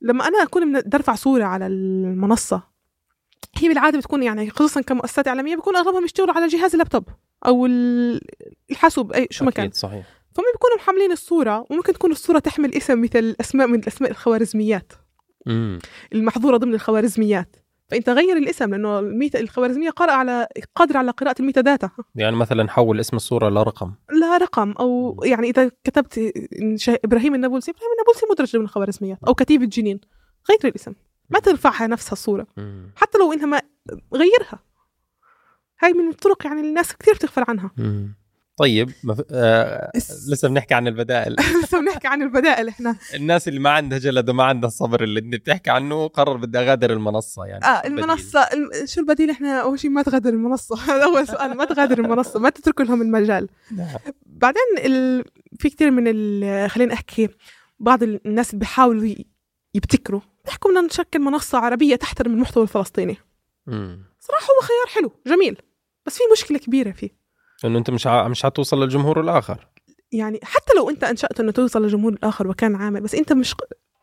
[SPEAKER 2] لما أنا أكون من- بدي ارفع صورة على المنصة هي بالعادة بتكون يعني خصوصا كمؤسسات إعلامية بيكون أغلبهم يشتغلوا على جهاز اللابتوب أو ال- الحاسوب أي شو ما كان.
[SPEAKER 1] صحيح.
[SPEAKER 2] فهم بيكونوا محملين الصورة وممكن تكون الصورة تحمل اسم مثل اسماء من الأسماء الخوارزميات.
[SPEAKER 1] مم.
[SPEAKER 2] المحظورة ضمن الخوارزميات. فإنت غير الاسم لأنه الميتا الخوارزمية قارئه على قادرة على قراءة ال metadata.
[SPEAKER 1] يعني مثلا حول اسم الصورة لرقم
[SPEAKER 2] لا رقم أو يعني إذا كتبت إبراهيم النابلسي إبراهيم النابلسي مدرج ضمن الخوارزميات أو كتيبه جنين غير الاسم. ما ترفعها نفسها الصورة.
[SPEAKER 1] مم.
[SPEAKER 2] حتى لو إنها ما غيرها. هاي من الطرق يعني الناس كثير بتغفل عنها.
[SPEAKER 1] مم. طيب مف... آه... لسه بنحكي عن البدائل.
[SPEAKER 2] لسه بنحكي عن البدائل إحنا.
[SPEAKER 1] الناس اللي ما عندها جلد وما عندها الصبر اللي انت بتحكي عنه قرر بدي اغادر المنصة يعني. آه.
[SPEAKER 2] المنصة الم- شو البديل إحنا؟ أول شيء ما تغادر المنصة. هذا أول سؤال ما تغادر المنصة ما تترك لهم المجال.
[SPEAKER 1] نعم.
[SPEAKER 2] بعدين ال... في كثير من ال... خلينا احكي بعض الناس اللي بيحاولوا يبتكروا. بيحكوا بدنا نشكل منصة عربية تحترم المحتوى الفلسطيني. صراحة هو خيار حلو جميل. بس في مشكلة كبيرة فيه.
[SPEAKER 1] إنه أنت مش ع... مش حتوصل للجمهور الآخر.
[SPEAKER 2] يعني حتى لو أنت أنشأت إنه توصل للجمهور الآخر وكان عامل بس أنت مش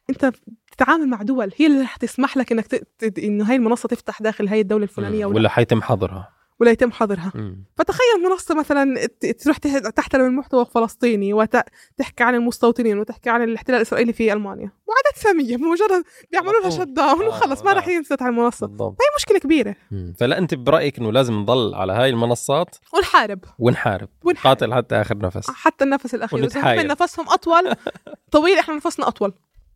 [SPEAKER 2] أنت بتتعامل مع دول هي اللي رح تسمح لك إنك ت... إنه هاي المنصة تفتح داخل هاي الدولة
[SPEAKER 1] الفلانية.
[SPEAKER 2] ولا,
[SPEAKER 1] ولا حيتم حظرها.
[SPEAKER 2] ولا يتم حظرها.
[SPEAKER 1] مم.
[SPEAKER 2] فتخيل منصة مثلا تروح تحترم المحتوى الفلسطيني وتحكي عن المستوطنين وتحكي عن الاحتلال الإسرائيلي في ألمانيا. معاداة سامية مجرد بيعملوا لها. شت داون
[SPEAKER 1] آه،
[SPEAKER 2] وخلص ما
[SPEAKER 1] نعم.
[SPEAKER 2] راح ينسد على المنصة.
[SPEAKER 1] بالضبط.
[SPEAKER 2] هي مشكلة كبيرة.
[SPEAKER 1] مم. فلا أنت برأيك إنه لازم نضل على هاي المنصات؟
[SPEAKER 2] ونحارب.
[SPEAKER 1] ونحارب.
[SPEAKER 2] ونحارب.
[SPEAKER 1] قاتل حتى آخر نفس.
[SPEAKER 2] حتى النفس الأخير.
[SPEAKER 1] ونتحايل.
[SPEAKER 2] نفسهم أطول. طويل إحنا نفسنا أطول.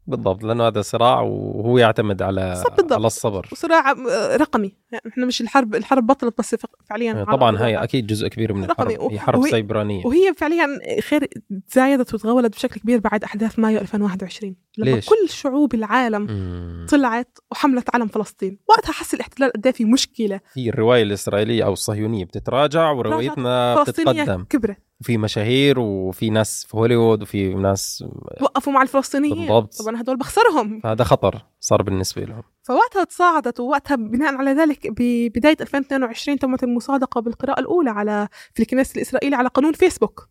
[SPEAKER 1] بالضبط لأنه هذا صراع وهو يعتمد على
[SPEAKER 2] بالضبط.
[SPEAKER 1] على الصبر
[SPEAKER 2] وصراع آه، رقمي يعني إحنا مش الحرب الحرب بطلت بس فعليا على
[SPEAKER 1] طبعا
[SPEAKER 2] الواقع.
[SPEAKER 1] أكيد جزء كبير من
[SPEAKER 2] رقمي.
[SPEAKER 1] الحرب هي حرب
[SPEAKER 2] وهي-
[SPEAKER 1] سيبرانية
[SPEAKER 2] وهي فعليا خير تزايدت وتغولت بشكل كبير بعد أحداث مايو 2021 لما
[SPEAKER 1] ليش؟
[SPEAKER 2] كل شعوب العالم
[SPEAKER 1] مم.
[SPEAKER 2] طلعت وحملت علم فلسطين وقتها حس الاحتلال قد إيه في مشكلة
[SPEAKER 1] هي الرواية الإسرائيلية أو الصهيونية بتتراجع وروايتنا بتتقدم
[SPEAKER 2] كبرت
[SPEAKER 1] وفي مشاهير وفي ناس في هوليوود وفي ناس
[SPEAKER 2] وقفوا مع الفلسطينيين.
[SPEAKER 1] بالضبط.
[SPEAKER 2] طبعا هدول بخسرهم.
[SPEAKER 1] فهذا خطر صار بالنسبة لهم.
[SPEAKER 2] فوقتها تصاعدت ووقتها بناء على ذلك ببدايه 2022 تمت المصادقة بالقراءة الأولى على في الكنيسة الاسرائيلي على قانون فيسبوك.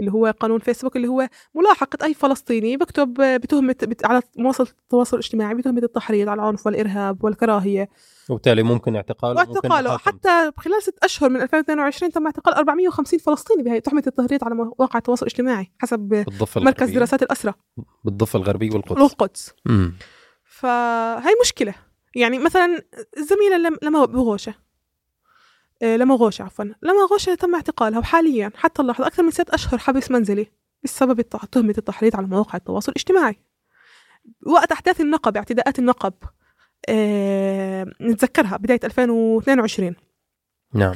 [SPEAKER 2] اللي هو قانون فيسبوك اللي هو ملاحقة أي فلسطيني بكتب بتهمة بت- على مواصلة التواصل الاجتماعي بتهمة التحريض على العنف والإرهاب والكراهية.
[SPEAKER 1] وبالتالي ممكن اعتقاله ممكن
[SPEAKER 2] واعتقاله.
[SPEAKER 1] محاكمته.
[SPEAKER 2] حتى خلال ست أشهر من 2022 تم اعتقال 450 فلسطيني بهي تهمه التهريط على مواقع التواصل الاجتماعي حسب مركز
[SPEAKER 1] الغربية.
[SPEAKER 2] دراسات الاسرى
[SPEAKER 1] بالضفة الغربية والقدس.
[SPEAKER 2] والقدس. فهي مشكلة. يعني مثلا الزميله لم لما بغوشه لما غوشه عفوا. لما غوشه تم اعتقالها وحاليا حتى اللحظه أكثر من ست أشهر حبس منزلي بسبب تهمة التحريض على مواقع التواصل الاجتماعي. وقت أحداث النقب اعتداءات النقب آه، نتذكرها بداية 2022
[SPEAKER 1] نعم.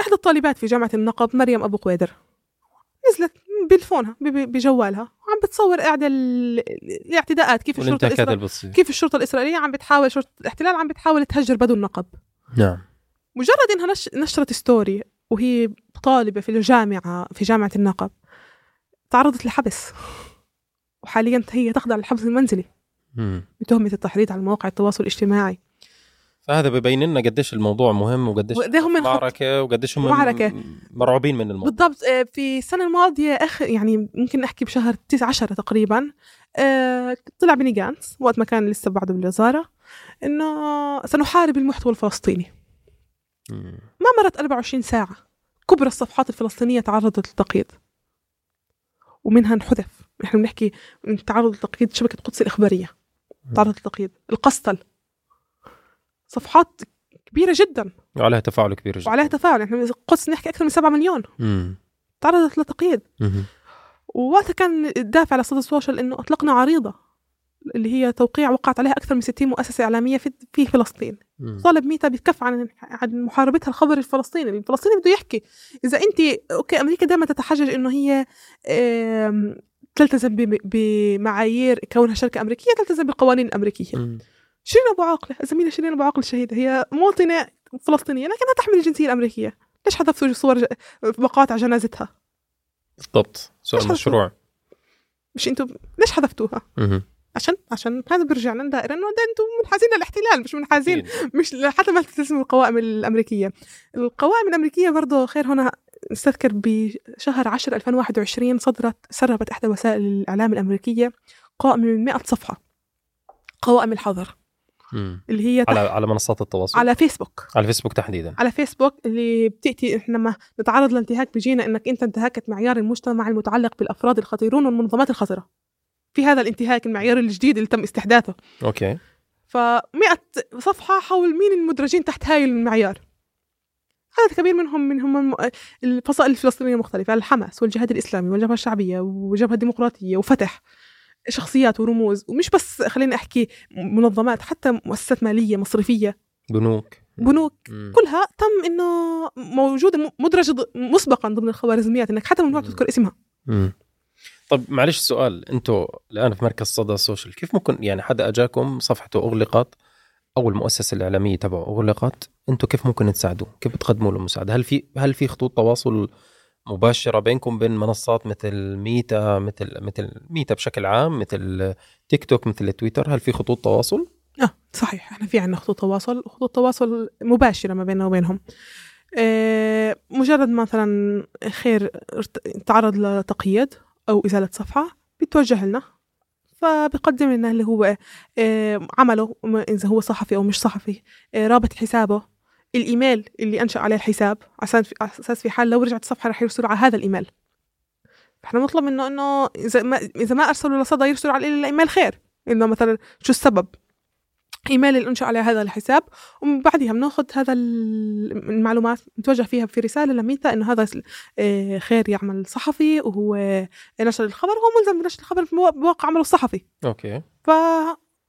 [SPEAKER 2] إحدى الطالبات في جامعة النقب مريم أبو قويدر نزلت بتلفونها ب- ب- بجوالها وعم بتصور قاعدة ال- الاعتداءات كيف الشرطة
[SPEAKER 1] والانتهاكات
[SPEAKER 2] الإسرائيلية. كيف الشرطة الإسرائيلية عم بتحاول شرطة الاحتلال عم بتحاول تهجر بدو النقب
[SPEAKER 1] نعم.
[SPEAKER 2] مجرد إنها نش... نشرت ستوري وهي طالبة في الجامعة في جامعة النقب تعرضت لحبس وحاليا هي تخضع للحبس المنزلي
[SPEAKER 1] مم.
[SPEAKER 2] بتهمة التحريض على مواقع التواصل الاجتماعي
[SPEAKER 1] فهذا ببين لنا قديش الموضوع مهم وقديش
[SPEAKER 2] وقد هم
[SPEAKER 1] معركة وقديش هم
[SPEAKER 2] معركة.
[SPEAKER 1] مرعوبين من الموضوع
[SPEAKER 2] بالضبط آه، في السنة الماضية آخر يعني ممكن نحكي بشهر 9 10 تقريبا آه، طلع بني جانس وقت ما كان لسه بعده بالوزارة إنه سنحارب المحتوى الفلسطيني. ما مرت 24 ساعة. كبرى الصفحات الفلسطينية تعرضت للتقييد. ومنها انحذف. نحن بنحكي من تعرض لتقييد شبكة قدس الإخبارية. تعرضت للتقييد. القسطل. صفحات كبيرة جدا.
[SPEAKER 1] وعليها تفاعل كبير جدا.
[SPEAKER 2] وعليها تفاعل. نحن القدس نحكي أكثر من 7 مليون.
[SPEAKER 1] مم.
[SPEAKER 2] تعرضت لتقييد. ووقتها كان الدافع لصدى سوشال إنه أطلقنا عريضة. اللي هي توقيع وقعت عليها أكثر من 60 مؤسسة إعلامية في في فلسطين. طالب ميتا بتكف عن عن محاربتها الخبر الفلسطيني. الفلسطيني بده يحكي. إذا أنت okay أمريكا دائما تتحجج إنه هي تلتزم بم- بمعايير كونها شركة أمريكية تلتزم بالقوانين الامريكيه
[SPEAKER 1] مم.
[SPEAKER 2] شيرين أبو عاقلة الزميلة شيرين أبو عاقلة الشهيدة هي مواطنة فلسطينية لكنها تحمل الجنسية الأمريكية. ليش حذفتوا صور ج- مقاطع جنازتها؟
[SPEAKER 1] بالضبط. سؤال مشروع.
[SPEAKER 2] مش أنتم ليش حذفتوها؟
[SPEAKER 1] مم.
[SPEAKER 2] عشان عشان هذا بيرجع لنا دائرة انه ده أنتم منحازين للاحتلال مش منحازين. مش حتى ما تلتزموا القوائم الأمريكية. القوائم الأمريكية برضه خير هنا نستذكر بشهر 10 2021 صدرت سربت إحدى وسائل الإعلام الأمريكية قائمه من 100 صفحة. قوائم الحظر. اللي هي
[SPEAKER 1] على على منصات التواصل؟
[SPEAKER 2] على فيسبوك.
[SPEAKER 1] على الفيسبوك تحديدا.
[SPEAKER 2] على فيسبوك اللي بتأتي إحنا لما نتعرض لانتهاك بيجينا إنك أنت انتهكت معيار المجتمع المتعلق بالأفراد الخطيرون والمنظمات الخطره في هذا الانتهاك المعيار الجديد اللي تم استحداثه.
[SPEAKER 1] okay.
[SPEAKER 2] ف100 صفحة حول مين المدرجين تحت هاي المعيار. عدد كبير منهم منهم الم- الفصائل الفلسطينية المختلفة الحماس والجهاد الإسلامي والجبهة الشعبية والجبهة الديمقراطية وفتح شخصيات ورموز. ومش بس خليني أحكي منظمات حتى مؤسسات مالية مصرفية.
[SPEAKER 1] بنوك.
[SPEAKER 2] بنوك.
[SPEAKER 1] مم.
[SPEAKER 2] كلها تم إنه موجودة مدرجة مسبقا ضمن الخوارزميات إنك حتى ممنوع
[SPEAKER 1] مم.
[SPEAKER 2] تذكر اسمها.
[SPEAKER 1] مم. طب معلش سؤال أنتم الآن في مركز صدى السوشيال كيف ممكن يعني حدا أجاكم صفحته أغلقت أو المؤسسة الإعلامية تبعه أغلقت أنتم كيف ممكن تساعدوا كيف بتقدموا له مساعدة؟ هل في هل في خطوط تواصل مباشرة بينكم بين منصات مثل ميتا مثل مثل ميتا بشكل عام مثل تيك توك مثل تويتر؟ هل في خطوط تواصل؟
[SPEAKER 2] آه صحيح إحنا في عندنا خطوط تواصل خطوط تواصل مباشرة ما بيننا وبينهم. آه، مجرد مثلا خير تعرض لتقييد أو ازاله صفحة بيتوجه لنا. فبقدم لنا اللي هو آه، عمله إذا هو صحفي أو مش صحفي آه، رابط حسابه. الإيميل اللي أنشأ عليه الحساب على أساس- على أساس في حال لو رجعت الصفحة رح يرسلوا على هذا الإيميل. إحنا نطلب منه إنه إذا ما إذا ما أرسلوا لصدى يرسلوا على الإيميل خير. إنه مثلا شو السبب؟ إيميل اللي انشا على هذا الحساب ومن بعدها بناخذ هذا ال- المعلومات نتوجه فيها في رسالة لميتا إنه هذا آه، خير يعمل صحفي وهو نشر الخبر هو ملزم بنشر الخبر في موا- بواقع عمله الصحفي.
[SPEAKER 1] okay.
[SPEAKER 2] ف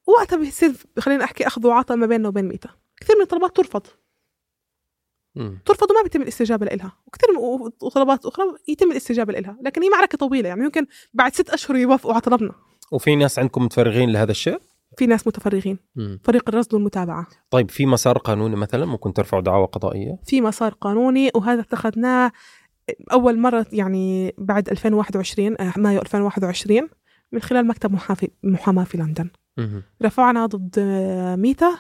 [SPEAKER 2] وقتها بيصير خلينا أحكي أخذ وعطاء ما بيننا وبين ميتا. كثير من الطلبات ترفض.
[SPEAKER 1] مم.
[SPEAKER 2] ترفض وما بيتم الاستجابة لها وكثير من وطلبات أخرى يتم الاستجابة لها لكن هي معركة طويلة يعني يمكن بعد ست أشهر يوافقوا على طلبنا.
[SPEAKER 1] وفي ناس عندكم متفرغين لهذا الشيء؟
[SPEAKER 2] في ناس متفرغين.
[SPEAKER 1] مم.
[SPEAKER 2] فريق الرصد والمتابعة.
[SPEAKER 1] طيب في مسار قانوني مثلا ممكن ترفعوا دعوى قضائية؟
[SPEAKER 2] في مسار قانوني وهذا اتخذناه أول مرة يعني بعد 2021 آه، مايو 2021 من خلال مكتب محافي محاماة في لندن.
[SPEAKER 1] مم.
[SPEAKER 2] رفعنا ضد ميتا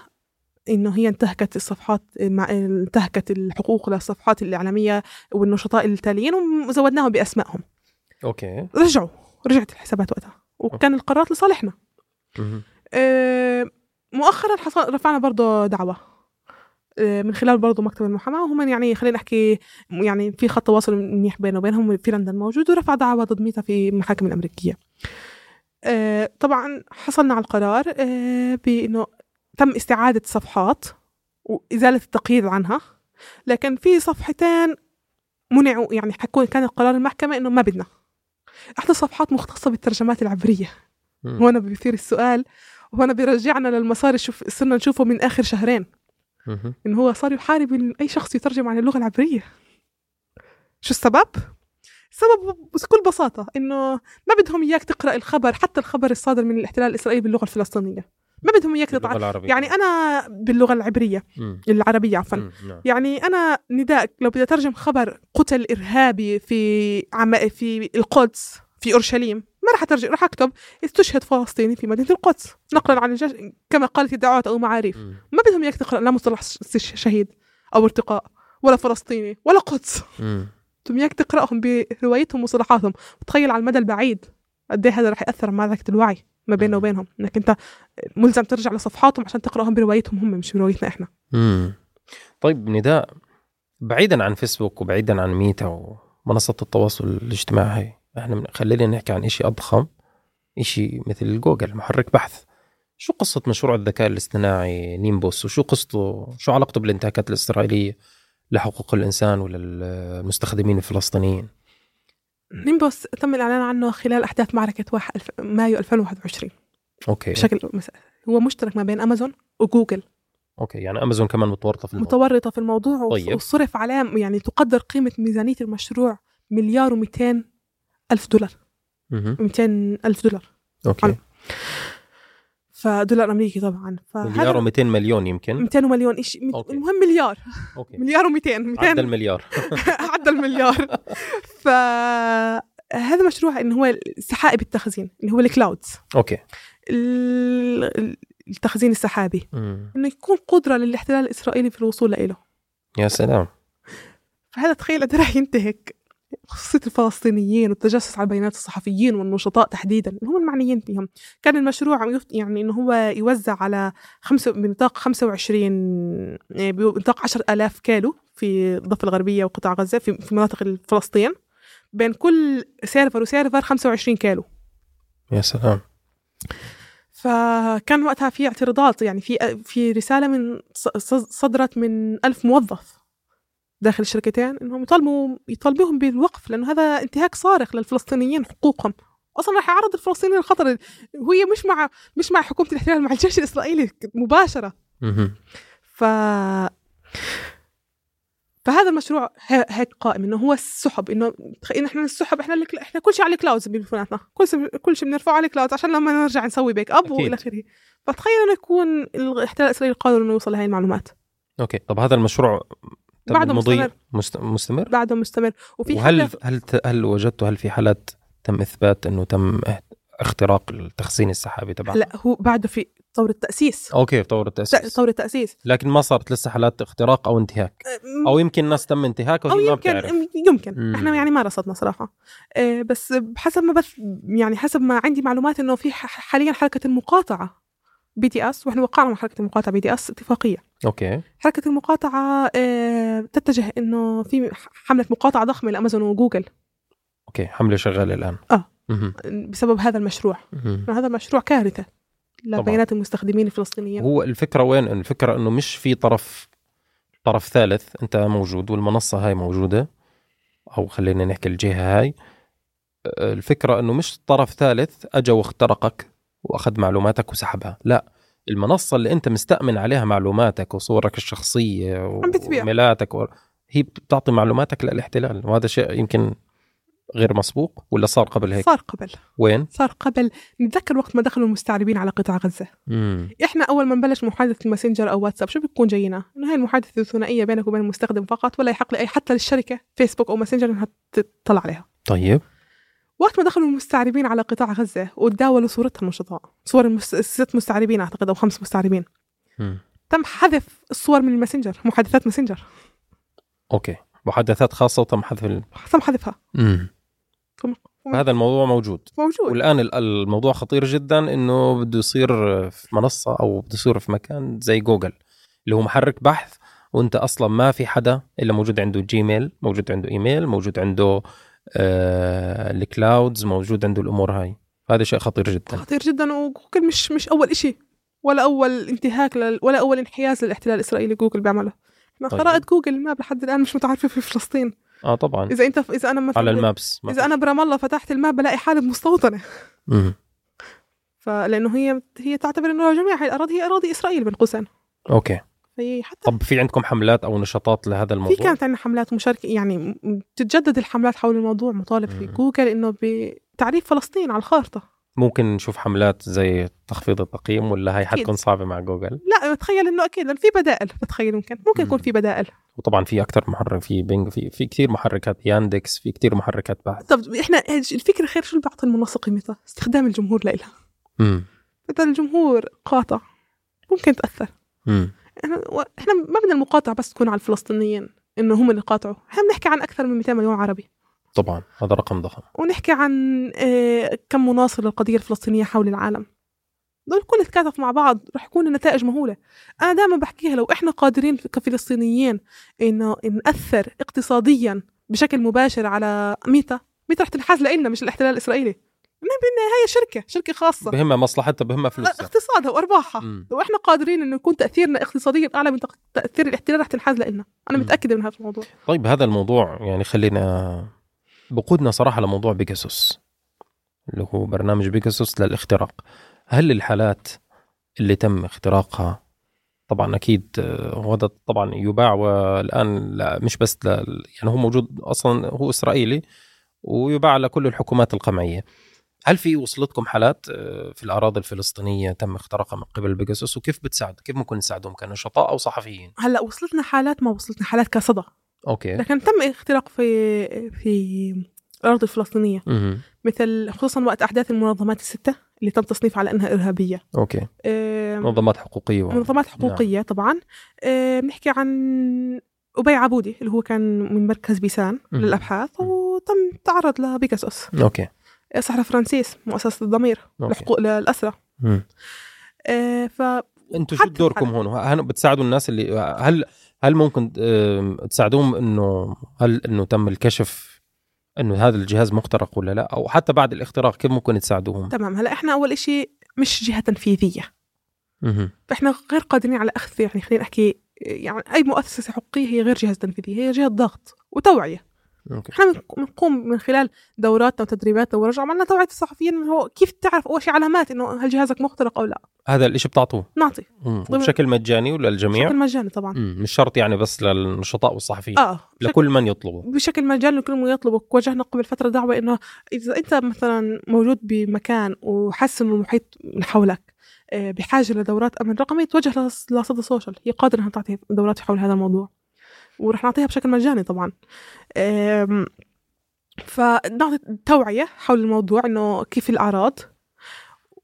[SPEAKER 2] إنه هي انتهكت الصفحات مع انتهكت الحقوق للصفحات الإعلامية والنشطاء التاليين وزودناهم بأسمائهم.
[SPEAKER 1] okay.
[SPEAKER 2] رجعوا. رجعت الحسابات وقتها. وكان القرارات لصالحنا. مؤخرا حصل رفعنا برضه دعوة آه، من خلال برضه مكتب المحاماة وهم يعني خلينا نحكي يعني في خط تواصل منيح بينه وبينهم في لندن موجود ورفع دعوة ضد ميتا في المحاكم الأمريكية. آه، طبعا حصلنا على القرار آه، بأنه تم استعادة صفحات وإزالة التقييد عنها لكن في صفحتين منعوا يعني حكوا كان قرار المحكمة إنه ما بدنا. إحدى الصفحات مختصة بالترجمات العبرية. هنا بيثير السؤال وهنا بيرجعنا للمسار شوف صرنا نشوفه من آخر شهرين. إنه هو صار يحارب أي شخص يترجم عن اللغة العبرية شو السبب؟ السبب بكل بساطة إنه ما بدهم إياك تقرأ الخبر حتى الخبر الصادر من الاحتلال الإسرائيلي باللغة الفلسطينية ما بدهم
[SPEAKER 1] باللغة
[SPEAKER 2] تطع...
[SPEAKER 1] العربيه
[SPEAKER 2] يعني أنا باللغة العبرية
[SPEAKER 1] مم.
[SPEAKER 2] العربية عفوا.
[SPEAKER 1] نعم.
[SPEAKER 2] يعني أنا نداء لو بدي أترجم خبر قتل إرهابي في عم... في القدس في أورشليم ما راح أترجم راح أكتب استشهد فلسطيني في مدينة القدس نقلا عن الجيش كما قالت الدعوات أو معاريف. ما بدهم إياك تقرأ لا مصطلح شهيد أو ارتقاء ولا فلسطيني ولا قدس. بدهم إياك تقرأهم بروايتهم ومصطلحاتهم وتخيل على المدى البعيد قد إيه هذا راح يأثر على معركة الوعي ما بيننا. وبينهم إنك أنت ملزم ترجع لصفحاتهم عشان تقرأهم بروايتهم هم مش بروايتنا إحنا
[SPEAKER 1] مم. طيب نداء بعيدا عن فيسبوك وبعيدا عن ميتا ومنصة التواصل الاجتماعي إحنا خلينا نحكي عن إشي أضخم إشي مثل جوجل محرك بحث. شو قصة مشروع الذكاء الاصطناعي نيمبوس؟ وشو قصته؟ شو علاقته بالانتهاكات الإسرائيلية لحقوق الإنسان وللمستخدمين الفلسطينيين؟
[SPEAKER 2] نيمبوس تم الإعلان عنه خلال أحداث معركة واحد الف... مايو 2021
[SPEAKER 1] okay.
[SPEAKER 2] بشكل مس... هو مشترك ما بين أمازون وجوجل.
[SPEAKER 1] okay يعني أمازون كمان متورطة في الموضوع.
[SPEAKER 2] متورطة في الموضوع
[SPEAKER 1] طيب.
[SPEAKER 2] وصرف عليه يعني تقدر قيمة ميزانية المشروع مليار و200 ألف دولار. 200 ألف دولار.
[SPEAKER 1] okay.
[SPEAKER 2] على- فدولار أمريكي طبعا.
[SPEAKER 1] مليار و200 مليون يمكن.
[SPEAKER 2] 200 مليون إيش. المهم مليار.
[SPEAKER 1] okay.
[SPEAKER 2] مليار و200
[SPEAKER 1] عدى
[SPEAKER 2] 200
[SPEAKER 1] المليار
[SPEAKER 2] عدى المليار فهذا مشروع انه هو سحائب التخزين اللي هو ال
[SPEAKER 1] clouds. okay.
[SPEAKER 2] ال- التخزين السحابي.
[SPEAKER 1] مم.
[SPEAKER 2] إنه يكون قدرة للاحتلال الإسرائيلي في الوصول له
[SPEAKER 1] يا سلام.
[SPEAKER 2] فهذا تخيل قد راح ينتهك. خصوصية الفلسطينيين والتجسس على بيانات الصحفيين والنشطاء تحديدا اللي هم المعنيين فيهم. كان المشروع عم يعني إنه هو يوزع على خمسة بنطاق 25 آه، بنطاق 10000 كيلو في الضفة الغربية وقطاع غزة في في مناطق فلسطين بين كل سيرفر وسيرفر 25 كيلو.
[SPEAKER 1] يا سلام.
[SPEAKER 2] فكان وقتها في اعتراضات يعني في في رسالة من صدرت من ألف موظف. داخل الشركتين إنهم يطالبوا يطالبوهم بالوقف لأنه هذا انتهاك صارخ للفلسطينيين حقوقهم. أصلا راح يعرض الفلسطينيين للخطر وهي مش مع مش مع حكومة الاحتلال مع الجيش الإسرائيلي
[SPEAKER 1] مباشرة.
[SPEAKER 2] ف فهذا المشروع هيك قائم إنه هو السحب إنه تخيل إحنا السحب إحنا إحنا كل شيء على ال clouds بتليفوناتنا كل شيء كل شيء بنرفعه على ال clouds عشان لما نرجع نسوي
[SPEAKER 1] backup.
[SPEAKER 2] وإلى آخره. فتخيل إنه يكون الاحتلال الإسرائيلي قادر إنه يوصل لهي المعلومات.
[SPEAKER 1] okay. طب هذا المشروع
[SPEAKER 2] بعده مستمر.
[SPEAKER 1] مست... مستمر؟
[SPEAKER 2] بعده مستمر. وفي
[SPEAKER 1] وهل هل هل وجدتوا هل في حالات تم إثبات إنه تم اختراق التخزين السحابي تبعها
[SPEAKER 2] لا هو بعده في طور التأسيس.
[SPEAKER 1] okay طور التأسيس.
[SPEAKER 2] طور التأسيس.
[SPEAKER 1] لكن ما صارت لسه حالات اختراق أو انتهاك؟ أو يمكن الناس تم انتهاكها أو ما
[SPEAKER 2] يمكن
[SPEAKER 1] بتعرف.
[SPEAKER 2] يمكن.
[SPEAKER 1] مم.
[SPEAKER 2] إحنا يعني ما رصدنا صراحة. آه، بس حسب ما بس يعني حسب ما عندي معلومات إنه في حاليا حركة المقاطعة. BDS وإحنا وقعنا مع حركة المقاطعة BDS اتفاقية.
[SPEAKER 1] okay.
[SPEAKER 2] حركة المقاطعة آه، تتجه إنه في حملة مقاطعة ضخمة لأمازون وجوجل.
[SPEAKER 1] okay حملة شغالة الآن.
[SPEAKER 2] آه.
[SPEAKER 1] مهم.
[SPEAKER 2] بسبب هذا المشروع. هذا المشروع كارثة لبيانات المستخدمين الفلسطينيين.
[SPEAKER 1] هو الفكرة وين؟ الفكرة إنه مش في طرف طرف ثالث أنت موجود والمنصة هاي موجودة أو خلينا نحكي الجهة هاي. الفكرة إنه مش طرف ثالث اجى واخترقك. وأخذ معلوماتك وسحبها. لا المنصة اللي أنت مستأمن عليها معلوماتك وصورك
[SPEAKER 2] الشخصية.
[SPEAKER 1] وإيميلاتك و... هي بتعطي معلوماتك للاحتلال. وهذا شيء يمكن غير مسبوق ولا صار قبل هيك؟
[SPEAKER 2] صار قبل.
[SPEAKER 1] وين؟
[SPEAKER 2] صار قبل. نتذكر وقت ما دخلوا المستعربين على قطاع غزة.
[SPEAKER 1] مم.
[SPEAKER 2] إحنا أول ما نبلش محادثة الماسنجر أو واتساب شو بتكون جاينا؟ إنه هاي المحادثة الثنائية بينك وبين المستخدم فقط ولا يحق لاي حتى للشركه فيسبوك أو ماسنجر إنها تطلع عليها.
[SPEAKER 1] طيب.
[SPEAKER 2] وقت ما دخلوا المستعربين على قطاع غزة وتداولوا صورتها النشطاء صور المس... ست مستعربين أعتقد أو خمس مستعربين.
[SPEAKER 1] مم.
[SPEAKER 2] تم حذف الصور من الماسنجر محادثات ماسنجر.
[SPEAKER 1] okay. محادثات خاصة وتم حذف ال...
[SPEAKER 2] تم حذفها.
[SPEAKER 1] مم. هذا الموضوع موجود.
[SPEAKER 2] موجود.
[SPEAKER 1] والآن ال- الموضوع خطير جدا إنه بده يصير في منصة أو بده يصير في مكان زي جوجل اللي هو محرك بحث وأنت أصلا ما في حدا إلا موجود عنده جيميل موجود عنده إيميل موجود عنده ال clouds موجود عنده الأمور هاي. هذا شيء خطير جدا.
[SPEAKER 2] خطير جدا وجوجل مش مش أول إشي ولا أول انتهاك لل... ولا أول انحياز للاحتلال الإسرائيلي جوجل بيعمله. إحنا
[SPEAKER 1] طيب.
[SPEAKER 2] خرائط جوجل ما لحد الآن مش متعرفة في فلسطين.
[SPEAKER 1] آه طبعا.
[SPEAKER 2] إذا أنت إذا أنا مثلا
[SPEAKER 1] على ال maps ما
[SPEAKER 2] إذا أنا برام الله فتحت ال map بلاقي حالي مستوطنة.
[SPEAKER 1] مم.
[SPEAKER 2] فلأنه هي هي تعتبر إنه جميع هاي الأراضي هي أراضي إسرائيل بين قوسين
[SPEAKER 1] okay.
[SPEAKER 2] فهي حتى
[SPEAKER 1] طب في عندكم حملات أو نشاطات لهذا الموضوع؟
[SPEAKER 2] في كانت عندنا حملات مشاركة يعني م- م- تتجدد الحملات حول الموضوع مطالب في. جوجل إنه بتعريف فلسطين على الخارطة.
[SPEAKER 1] ممكن نشوف حملات زي تخفيض التقييم ولا
[SPEAKER 2] أكيد.
[SPEAKER 1] حتكون صعبة مع جوجل؟
[SPEAKER 2] لا بتخيل إنه أكيد لأن في بدائل بتخيل ممكن ممكن يكون. في بدائل.
[SPEAKER 1] وطبعا في أكثر محرك في بينج في في كثير محركات ياندكس في كثير محركات بحث
[SPEAKER 2] طب إحنا الفكرة خير؟ شو اللي بيعطي المنصه قيمتها؟ استخدام الجمهور لها
[SPEAKER 1] امم
[SPEAKER 2] إذا الجمهور قاطع ممكن تأثر.
[SPEAKER 1] امم
[SPEAKER 2] إحنا ما بدنا المقاطعة بس تكون على الفلسطينيين إنه هم اللي قاطعوا. إحنا بنحكي عن أكثر من 200 مليون عربي.
[SPEAKER 1] طبعا هذا رقم ضخم.
[SPEAKER 2] ونحكي عن آه، كم مناصر للقضية الفلسطينية حول العالم. دول كل تكاتف مع بعض رح يكون النتائج مهولة. أنا دائما بحكيها لو إحنا قادرين كفلسطينيين إنه نأثر اقتصاديا بشكل مباشر على ميتا ميتا رح تنحاز لنا مش الاحتلال لأن بالنهايه شركة شركة خاصة.
[SPEAKER 1] بهمها مصلحتها بهمها فلوسها.
[SPEAKER 2] اقتصادها
[SPEAKER 1] وأرباحها.
[SPEAKER 2] لو إحنا قادرين انه يكون تأثيرنا اقتصاديا أعلى من تأثير الاحتلال رح تنحاز لنا
[SPEAKER 1] أنا.
[SPEAKER 2] متأكدة من هذا الموضوع
[SPEAKER 1] طيب هذا الموضوع يعني خلينا بقودنا صراحة لموضوع بيجاسوس اللي هو برنامج بيجاسوس للاختراق. هل الحالات اللي تم اختراقها طبعا أكيد آه، هذا طبعا يباع والآن لا مش بس ل... يعني هو موجود أصلا هو إسرائيلي ويباع لكل الحكومات القمعية. هل في وصلتكم حالات آه، في الأراضي الفلسطينية تم اختراقها من قبل بيجاسوس وكيف بتساعد؟ كيف ممكن نساعدهم كنشطاء أو صحفيين؟
[SPEAKER 2] هلأ وصلتنا حالات ما وصلتنا حالات كصدى.
[SPEAKER 1] okay.
[SPEAKER 2] لكن تم اختراق في في الأرض الفلسطينيه
[SPEAKER 1] مهم.
[SPEAKER 2] مثل خصوصا وقت أحداث المنظمات الستة اللي تم تصنيفها على أنها إرهابية.
[SPEAKER 1] okay.
[SPEAKER 2] آه،
[SPEAKER 1] منظمات حقوقية.
[SPEAKER 2] منظمات حقوقية طبعا. آه، بنحكي عن أبي عبودي اللي هو كان من مركز بيسان
[SPEAKER 1] مم.
[SPEAKER 2] للأبحاث
[SPEAKER 1] مم.
[SPEAKER 2] وتم تعرض لبيكاسوس
[SPEAKER 1] أوكي.
[SPEAKER 2] صحراء فرانسيس مؤسسة الضمير. لحقوق للأسرة
[SPEAKER 1] مم.
[SPEAKER 2] آه، ف
[SPEAKER 1] أنتم شو دوركم. هون هل بتساعدوا الناس اللي هل هل ممكن تساعدوهم انه هل إنه تم الكشف إنه هذا الجهاز مخترق ولا لا أو حتى بعد الاختراق كيف ممكن تساعدوهم
[SPEAKER 2] تمام هلا إحنا أول إشي مش جهة
[SPEAKER 1] تنفيذية.
[SPEAKER 2] فاحنا غير قادرين على أخذ يعني خلينا احكي يعني أي مؤسسة حقوقية هي غير جهه تنفيذية هي جهة ضغط
[SPEAKER 1] وتوعية
[SPEAKER 2] إحنا بنق- بنقوم من خلال دوراتنا وتدريباتنا ورجع عملنا توعية الصحفيين إنه هو كيف تعرف أول شيء علامات إنه هل جهازك مخترق أو لا.
[SPEAKER 1] هذا الشيء بتعطوه.
[SPEAKER 2] نعطي. ضمن-
[SPEAKER 1] بشكل مجاني ولا الجميع
[SPEAKER 2] بشكل مجاني طبعا.
[SPEAKER 1] مم. مش شرط يعني بس للنشطاء والصحفيين.
[SPEAKER 2] بشكل
[SPEAKER 1] لكل من يطلبه.
[SPEAKER 2] بشكل مجاني لكل من يطلبك وجهنا قبل فترة دعوة إنه إذا أنت مثلا موجود بمكان وحاسس إنه المحيط من حولك آه، بحاجة لدورات أمن رقمي توجه لص- لصدى سوشيال. هي قادرة إنها تعطي دورات حول هذا الموضوع. ورح نعطيها بشكل مجاني طبعا فنعطي توعية حول الموضوع إنه كيف الأعراض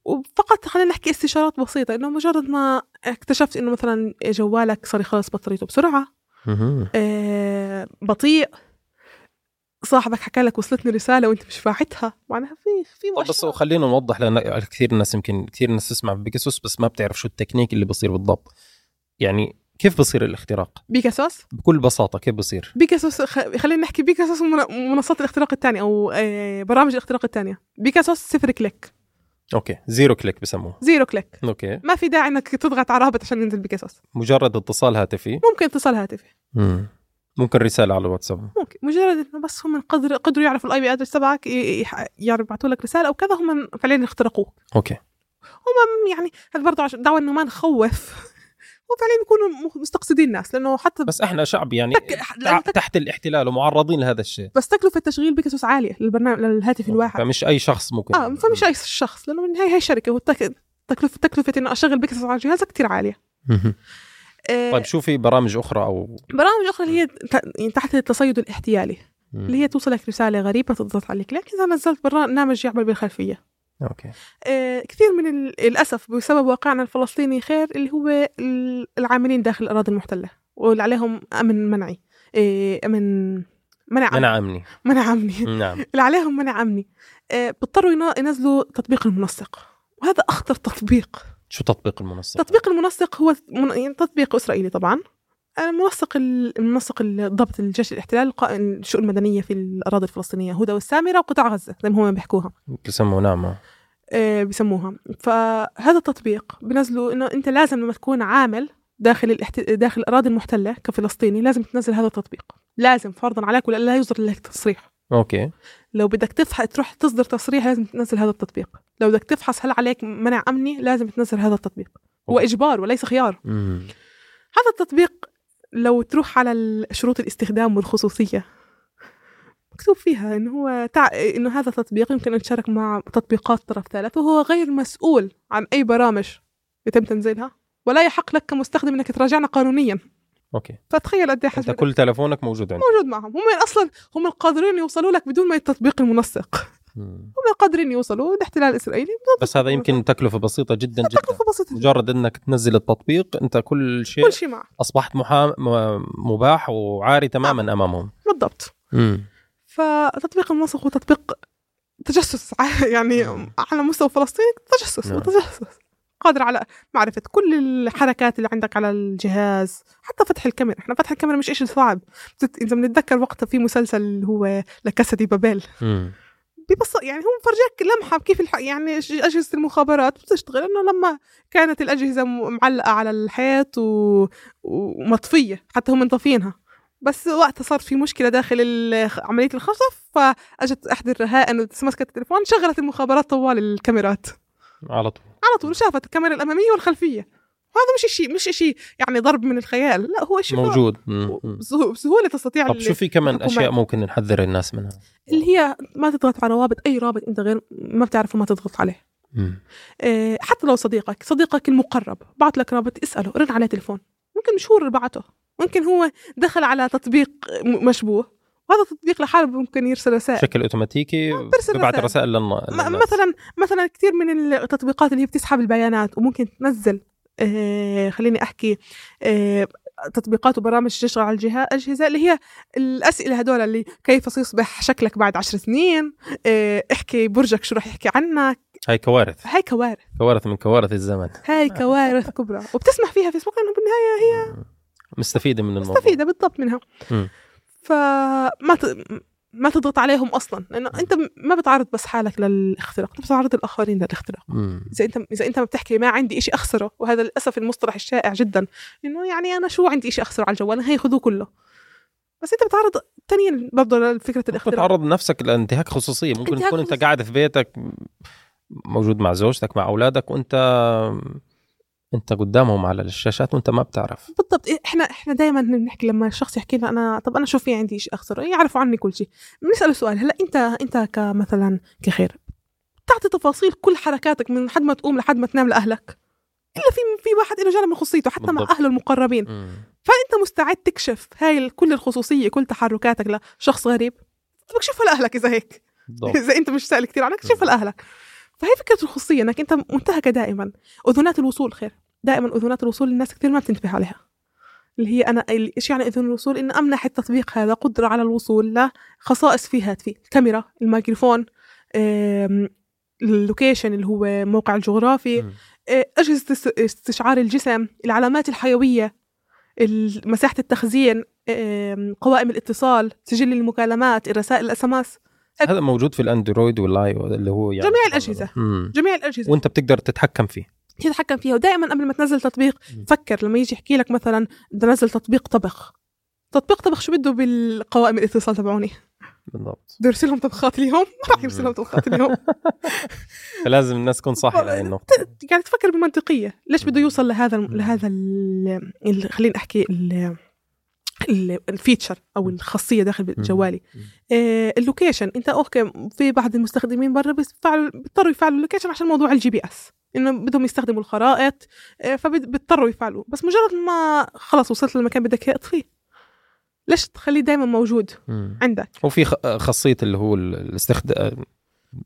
[SPEAKER 2] وفقط خلينا نحكي استشارات بسيطة إنه مجرد ما اكتشفت إنه مثلا جوالك صار يخلص بطاريته بسرعة. آه، بطيء صاحبك حكى لك وصلتني رسالة وأنت مش فاعتها معناها في في
[SPEAKER 1] بس. خلينا نوضح لأن كثير ناس يمكن كثير ناس تسمع بيجاسوس بس ما بتعرف شو التكنيك اللي بصير بالضبط يعني كيف بصير الاختراق؟
[SPEAKER 2] بيغاسوس؟
[SPEAKER 1] بكل بساطة كيف بصير؟
[SPEAKER 2] بيغاسوس خ... خلينا نحكي بيغاسوس ومن- منصات الاختراق الثانية أو آه، برامج الاختراق الثانية. بيغاسوس صفر click.
[SPEAKER 1] okay zero click بسموه.
[SPEAKER 2] zero click.
[SPEAKER 1] okay.
[SPEAKER 2] ما في داعي إنك تضغط على رابط عشان ينزل بيغاسوس.
[SPEAKER 1] مجرد اتصال هاتفي.
[SPEAKER 2] ممكن اتصال هاتفي.
[SPEAKER 1] مم. ممكن رسالة على الواتساب.
[SPEAKER 2] ممكن. مجرد إنه بس هم قدر قدروا يعرفوا ال IP address تبعك يبعثوا لك رسالة أو كذا هم فعليا اخترقوك
[SPEAKER 1] okay.
[SPEAKER 2] هم يعني هذا برضه دعوة إنه ما نخوف. هو فعليا بيكونوا مستقصدين الناس لأنه حتى
[SPEAKER 1] بس إحنا شعب يعني
[SPEAKER 2] تك... تك...
[SPEAKER 1] تحت الاحتلال ومعرضين لهذا الشيء.
[SPEAKER 2] بس تكلفة تشغيل بيغاسوس عالية للبرنامج للهاتف الواحد.
[SPEAKER 1] فمش أي شخص ممكن.
[SPEAKER 2] آه فمش أي شخص لأنه من هي هي شركة والتك... تكلفه تكلفة إنه أشغل بيغاسوس على جهازك كثير
[SPEAKER 1] عالية.
[SPEAKER 2] آه
[SPEAKER 1] طيب شو في برامج أخرى أو
[SPEAKER 2] برامج أخرى اللي هي يعني تحت التصيد الاحتيالي. اللي هي توصلك رسالة غريبة تضغط عليك لكن إذا نزلت برنامج يعمل بالخلفية.
[SPEAKER 1] أوكي.
[SPEAKER 2] آه، كثير من للأسف بسبب واقعنا الفلسطيني خير اللي هو ال- العاملين داخل الأراضي المحتلة واللي عليهم أمن منعي آه، أمن منع
[SPEAKER 1] منع امني
[SPEAKER 2] منع أمني
[SPEAKER 1] نعم.
[SPEAKER 2] اللي عليهم منع أمني آه، بيضطروا ينزلوا تطبيق المنسق وهذا أخطر تطبيق.
[SPEAKER 1] شو تطبيق المنصه
[SPEAKER 2] تطبيق المنسق هو من- يعني تطبيق إسرائيلي طبعا. منسق ال- المنسق ال- ضبط الجيش الاحتلال القائم الشؤون المدنية في الأراضي الفلسطينية هدى والسامرة وقطاع غزة زي ما هم بيحكوها.
[SPEAKER 1] بسموه نعم
[SPEAKER 2] آه، بيسموها. فهذا التطبيق بنزلوا إنه أنت لازم لما تكون عامل داخل الاحت... داخل الأراضي المحتلة كفلسطيني لازم تنزل هذا التطبيق. لازم فرضا عليك ولا لا يصدر لك تصريح.
[SPEAKER 1] أوكي.
[SPEAKER 2] لو بدك تفحص تروح تصدر تصريح لازم تنزل هذا التطبيق. لو بدك تفحص هل عليك منع أمني لازم تنزل هذا التطبيق. هو. إجبار وليس خيار.
[SPEAKER 1] مم.
[SPEAKER 2] هذا التطبيق لو تروح على شروط الاستخدام والخصوصية. مكتوب فيها انه هو تع... إنه هذا التطبيق يمكن أن تشارك مع تطبيقات طرف ثالث وهو غير مسؤول عن أي برامج يتم تنزيلها ولا يحق لك كمستخدم إنك تراجعنا قانونيا.
[SPEAKER 1] أوكي.
[SPEAKER 2] فتخيل قد
[SPEAKER 1] إيه
[SPEAKER 2] أنت
[SPEAKER 1] كل تلفونك موجود عندك.
[SPEAKER 2] موجود معهم. هم أصلا هم القادرين يوصلوا لك بدون ما التطبيق المنسق. هم القادرين يوصلوا الاحتلال الاسرائيلي
[SPEAKER 1] بس هذا يمكن تكلفة بسيطة جدا جدا.
[SPEAKER 2] تكلفة بسيطة.
[SPEAKER 1] مجرد إنك تنزل التطبيق أنت كل شيء
[SPEAKER 2] كل شيء معه
[SPEAKER 1] أصبحت محام... م- مباح وعاري تماما أمامهم.
[SPEAKER 2] بالضبط.
[SPEAKER 1] مم.
[SPEAKER 2] فتطبيق المنسق هو تطبيق تجسس يعني
[SPEAKER 1] مم.
[SPEAKER 2] على مستوى فلسطين تجسس
[SPEAKER 1] نعم.
[SPEAKER 2] وتجسس. قادر على معرفة كل الحركات اللي عندك على الجهاز حتى فتح الكاميرا. إحنا فتح الكاميرا مش إشي صعب. إذا بنتذكر وقتها في مسلسل اللي هو لكاسا دي بابيل. ببساطة يعني هو فرجاك لمحة كيف الح... يعني أجهزة المخابرات بتشتغل إنه لما كانت الأجهزة م- معلقة على الحيط و... ومطفية حتى هم مطفينها بس وقتها صار في مشكلة داخل ال- عملية الخطف فأجت أحد الرهائن مسكت التليفون شغلت المخابرات طوال الكاميرات.
[SPEAKER 1] على طول.
[SPEAKER 2] على طول شافت الكاميرا الأمامية والخلفية. وهذا مش شيء مش شيء يعني ضرب من الخيال لا هو شيء
[SPEAKER 1] موجود مم. مم.
[SPEAKER 2] بسهو- بسهولة تستطيع
[SPEAKER 1] طب شو في كمان. أشياء ممكن نحذر الناس منها
[SPEAKER 2] اللي هي ما تضغط على روابط أي رابط أنت غير ما بتعرفه ما تضغط عليه. إيه، حتى لو صديقك صديقك المقرب بعت لك رابط اسأله رن عليه تليفون ممكن مش هو اللي بعته ممكن هو دخل على تطبيق مشبوه وهذا التطبيق لحاله ممكن يرسل رسائل
[SPEAKER 1] بشكل
[SPEAKER 2] أوتوماتيكي
[SPEAKER 1] ببعت
[SPEAKER 2] رسائل.
[SPEAKER 1] للناس
[SPEAKER 2] مثلا مثلا كثير من التطبيقات اللي هي بتسحب البيانات وممكن تنزل خليني أحكي إيه تطبيقات وبرامج تشتغل على الجهاز الأجهزة اللي هي الأسئلة هدول اللي كيف سيصبح شكلك بعد عشر سنين إيه احكي برجك شو راح يحكي عنك.
[SPEAKER 1] هاي كوارث.
[SPEAKER 2] هاي كوارث.
[SPEAKER 1] كوارث من كوارث الزمن.
[SPEAKER 2] هاي كوارث كبرى. وبتسمح فيها فيسبوك لأنه بالنهاية هي
[SPEAKER 1] مستفيدة من الموضوع.
[SPEAKER 2] مستفيدة بالضبط منها.
[SPEAKER 1] مم.
[SPEAKER 2] فما ت... ما تضغط عليهم أصلا لأنه أنت ما بتعرض بس حالك للاختراق أنت بتعرض الآخرين للاختراق. إذا أنت إذا أنت ما بتحكي ما عندي إشي أخسره وهذا للأسف المصطلح الشائع جدا إنه يعني أنا شو عندي إشي أخسره على الجوال؟ هي خذوه كله. بس أنت بتعرض ثانيا برضه لفكرة الاختراق.
[SPEAKER 1] بتعرض نفسك لانتهاك خصوصية. ممكن تكون
[SPEAKER 2] أنت.
[SPEAKER 1] قاعد في بيتك موجود مع زوجتك مع أولادك وأنت انت قدامهم على الشاشات وانت ما بتعرف.
[SPEAKER 2] بالضبط. إحنا إحنا دائما بنحكي لما الشخص يحكي لنا أنا طب أنا شو في عندي شيء اخسره يعرفوا عني كل شيء. بنساله سؤال هلا أنت أنت كمثلا كخير تعطي تفاصيل كل حركاتك من حد ما تقوم لحد ما تنام لأهلك؟ إلا في في واحد له جانب من خصوصيته حتى
[SPEAKER 1] بالضبط.
[SPEAKER 2] مع أهله المقربين.
[SPEAKER 1] مم.
[SPEAKER 2] فأنت مستعد تكشف هاي كل الخصوصية كل تحركاتك لشخص غريب؟ طب اكشفها لأهلك إذا هيك. إذا أنت مش سائل كثير عنك اكشفها لأهلك. فهي فكرة الخصوصيه إنك أنت منتهكة دائما. اذونات الوصول خير. دائما اذونات الوصول الناس كثير ما بتنتبه عليها. اللي هي أنا إيش يعني اذون الوصول؟ إن أمنح التطبيق هذا قدرة على الوصول لخصائص في هاتفي الكاميرا الميكروفون ال location اللي هو موقع الجغرافي. آه، أجهزة است- استشعار الجسم العلامات الحيوية ال- مساحة التخزين قوائم الاتصال سجل المكالمات الرسائل ال SMS
[SPEAKER 1] هذا موجود في الأندرويد والآي اللي هو يعني
[SPEAKER 2] جميع الأجهزة.
[SPEAKER 1] مم.
[SPEAKER 2] جميع الأجهزة.
[SPEAKER 1] وأنت بتقدر تتحكم فيه.
[SPEAKER 2] تتحكم فيها ودائما قبل ما تنزل تطبيق
[SPEAKER 1] مم.
[SPEAKER 2] فكر لما يجي يحكي لك مثلا بدي انزل تطبيق طبخ. تطبيق طبخ شو بده بالقوائم الاتصال تبعوني؟
[SPEAKER 1] بالضبط.
[SPEAKER 2] بده يرسلهم طبخات اليوم؟ ما راح يرسلهم طبخات اليوم.
[SPEAKER 1] فلازم الناس تكون صاحية لهي النقطة.
[SPEAKER 2] يعني تفكر بمنطقيه ليش بده يوصل لهذا لهذا ال- ال- خلينا أحكي ال- ال feature أو الخاصية داخل جوالي. آه، ال location. أنت okay في بعض المستخدمين برا بيضطروا يفعلوا ال location عشان موضوع ال GPS إنه بدهم يستخدموا الخرائط آه، فبيضطروا يفعلوا بس مجرد ما خلص وصلت للمكان بدك إياه اطفيه ليش تخليه دائما موجود
[SPEAKER 1] مم.
[SPEAKER 2] عندك؟
[SPEAKER 1] وفي خاصية اللي هو الاستخدام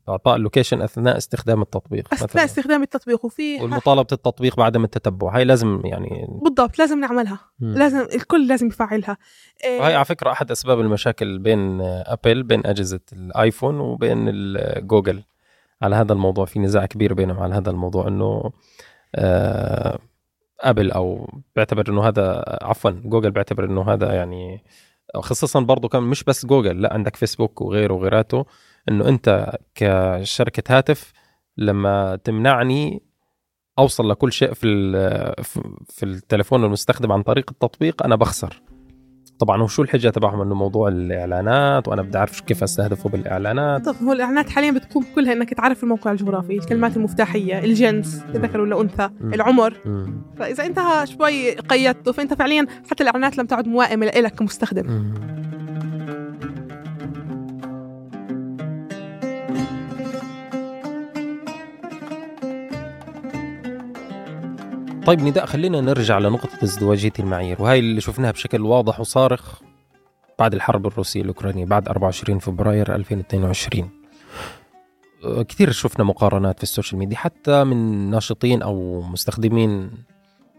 [SPEAKER 1] إعطاء ال location أثناء استخدام التطبيق
[SPEAKER 2] أثناء
[SPEAKER 1] مثلا.
[SPEAKER 2] استخدام التطبيق وفي
[SPEAKER 1] والمطالبة التطبيق بعدم التتبع هاي لازم يعني
[SPEAKER 2] بالضبط لازم نعملها.
[SPEAKER 1] مم.
[SPEAKER 2] لازم الكل لازم يفعلها. آه،
[SPEAKER 1] وهي على فكرة أحد أسباب المشاكل بين أبل بين أجهزة الآيفون وبين جوجل على هذا الموضوع. في نزاع كبير بينهم على هذا الموضوع إنه آه، أبل بيعتبر إنه هذا عفوا جوجل بيعتبر إنه هذا يعني خصوصا برضه كان مش بس جوجل لا عندك فيسبوك وغيره وغيراته. إنه أنت كشركة هاتف لما تمنعني أوصل لكل شيء في في التليفون المستخدم عن طريق التطبيق أنا بخسر طبعا وشو الحجة تبعهم إنه موضوع الإعلانات وأنا بدي أعرف كيف أستهدفه بالإعلانات
[SPEAKER 2] طب هو الإعلانات حاليا بتقوم كلها إنك تعرف الموقع الجغرافي الكلمات المفتاحية الجنس ذكر ولا
[SPEAKER 1] أنثى.
[SPEAKER 2] العمر
[SPEAKER 1] مم.
[SPEAKER 2] فإذا انت شوي قيدته فأنت فعليا حتى الإعلانات لم تعد موائمة لك كمستخدم
[SPEAKER 1] مم. طيب نداء خلينا نرجع لنقطة ازدواجية المعايير وهي اللي شفناها بشكل واضح وصارخ بعد الحرب الروسية الأوكرانية بعد 24 فبراير 2022 أه، كثير شفنا مقارنات في السوشيال ميديا حتى من ناشطين أو مستخدمين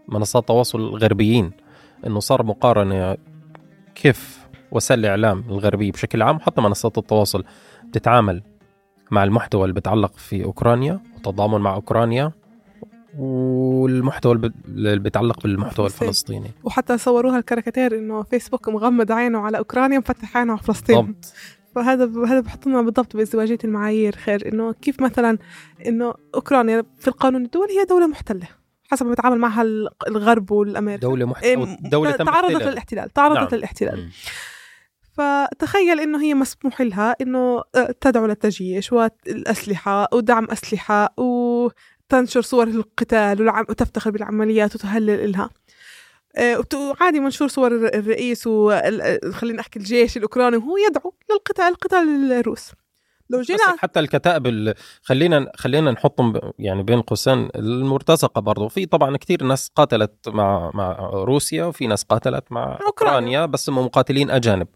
[SPEAKER 1] منصات التواصل الغربيين إنه صار مقارنة كيف وسائل الإعلام الغربية بشكل عام حتى منصات التواصل بتتعامل مع المحتوى اللي بتعلق في أوكرانيا وتضامن مع أوكرانيا. والمحتوى اللي بيتعلق بالمحتوى
[SPEAKER 2] فلسطين.
[SPEAKER 1] الفلسطيني
[SPEAKER 2] وحتى صوروها الكاريكاتير إنه فيسبوك مغمض عينه على أوكرانيا مفتح عينه على فلسطين
[SPEAKER 1] بالضبط
[SPEAKER 2] فهذا هذا بحطنا بالضبط بازدواجية المعايير خير إنه كيف مثلا إنه أوكرانيا في القانون الدولي هي دولة محتلة حسب ما بيتعامل معها ال- الغرب والأمريكا
[SPEAKER 1] دولة محت... تم
[SPEAKER 2] تعرضت
[SPEAKER 1] احتلالها.
[SPEAKER 2] للاحتلال تعرضت
[SPEAKER 1] نعم.
[SPEAKER 2] للاحتلال. فتخيل إنه هي مسموح لها إنه آه، تدعو للتجيش والأسلحة ودعم أسلحة وتنشر صور القتال وتفتخر بالعمليات وتهلل لها آه، وعادي منشور صور الر- الرئيس وخلينا نحكي الجيش الأوكراني وهو يدعو للقتال قتال الروس. لو
[SPEAKER 1] بس
[SPEAKER 2] جينا
[SPEAKER 1] حتى الكتائب ال- خلينا خلينا نحطهم يعني بين قوسين. المرتزقة برضه في طبعا كثير ناس قاتلت مع مع روسيا وفي ناس قاتلت مع.
[SPEAKER 2] أوكرانيا
[SPEAKER 1] بس هم مقاتلين أجانب.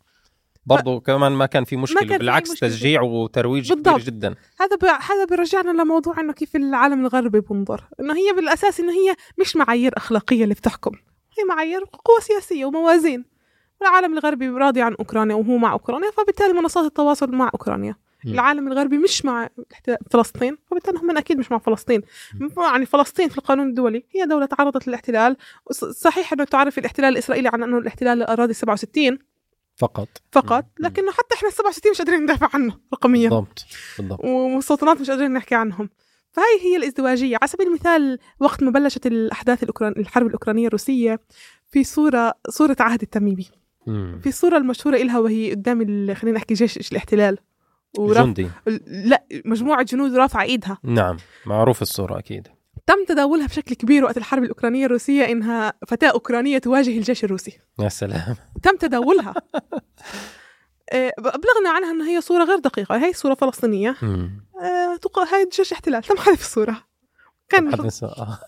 [SPEAKER 1] برضه كمان ما كان في مشكلة
[SPEAKER 2] كان
[SPEAKER 1] بالعكس
[SPEAKER 2] مشكلة.
[SPEAKER 1] تشجيع وترويج كبير. جدا.
[SPEAKER 2] هذا ب... هذا بيرجعنا لموضوع إنه كيف العالم الغربي بنظر إنه هي بالأساس إنه هي مش معايير أخلاقية اللي بتحكم. هي معايير قوى سياسية وموازين. العالم الغربي راضي عن أوكرانيا وهو مع أوكرانيا فبالتالي منصات التواصل مع أوكرانيا.
[SPEAKER 1] مم.
[SPEAKER 2] العالم الغربي مش مع فلسطين فبالتالي هم أكيد مش مع فلسطين. يعني فلسطين في القانون الدولي هي دولة تعرضت للاحتلال. صحيح إنه تعرف الاحتلال الإسرائيلي عن أنه الاحتلال للاراضي 67
[SPEAKER 1] فقط.
[SPEAKER 2] فقط. لكنه حتى إحنا 67 مش قادرين ندافع عنه رقميا.
[SPEAKER 1] بالضبط بالضبط.
[SPEAKER 2] ومستوطنات مش قادرين نحكي عنهم. فهي هي الازدواجية. على سبيل المثال وقت ما بلشت الأحداث الأوكران... الحرب الأوكرانية الروسية في صورة صورة عهد التميمي.
[SPEAKER 1] مم.
[SPEAKER 2] في الصورة المشهورة إلها وهي قدام ال... خلينا نحكي جيش الاحتلال. ورف...
[SPEAKER 1] جندي.
[SPEAKER 2] لا مجموعة جنود رافعة إيدها.
[SPEAKER 1] نعم معروف الصورة أكيد.
[SPEAKER 2] تم تداولها بشكل كبير وقت الحرب الأوكرانية الروسية إنها فتاة أوكرانية تواجه الجيش الروسي.
[SPEAKER 1] يا سلام.
[SPEAKER 2] تم تداولها. آه، أبلغنا عنها أنها هي صورة غير دقيقة. هي صورة فلسطينية. آه، تق... هاي جيش احتلال. تم حذف الصورة. كان
[SPEAKER 1] آه.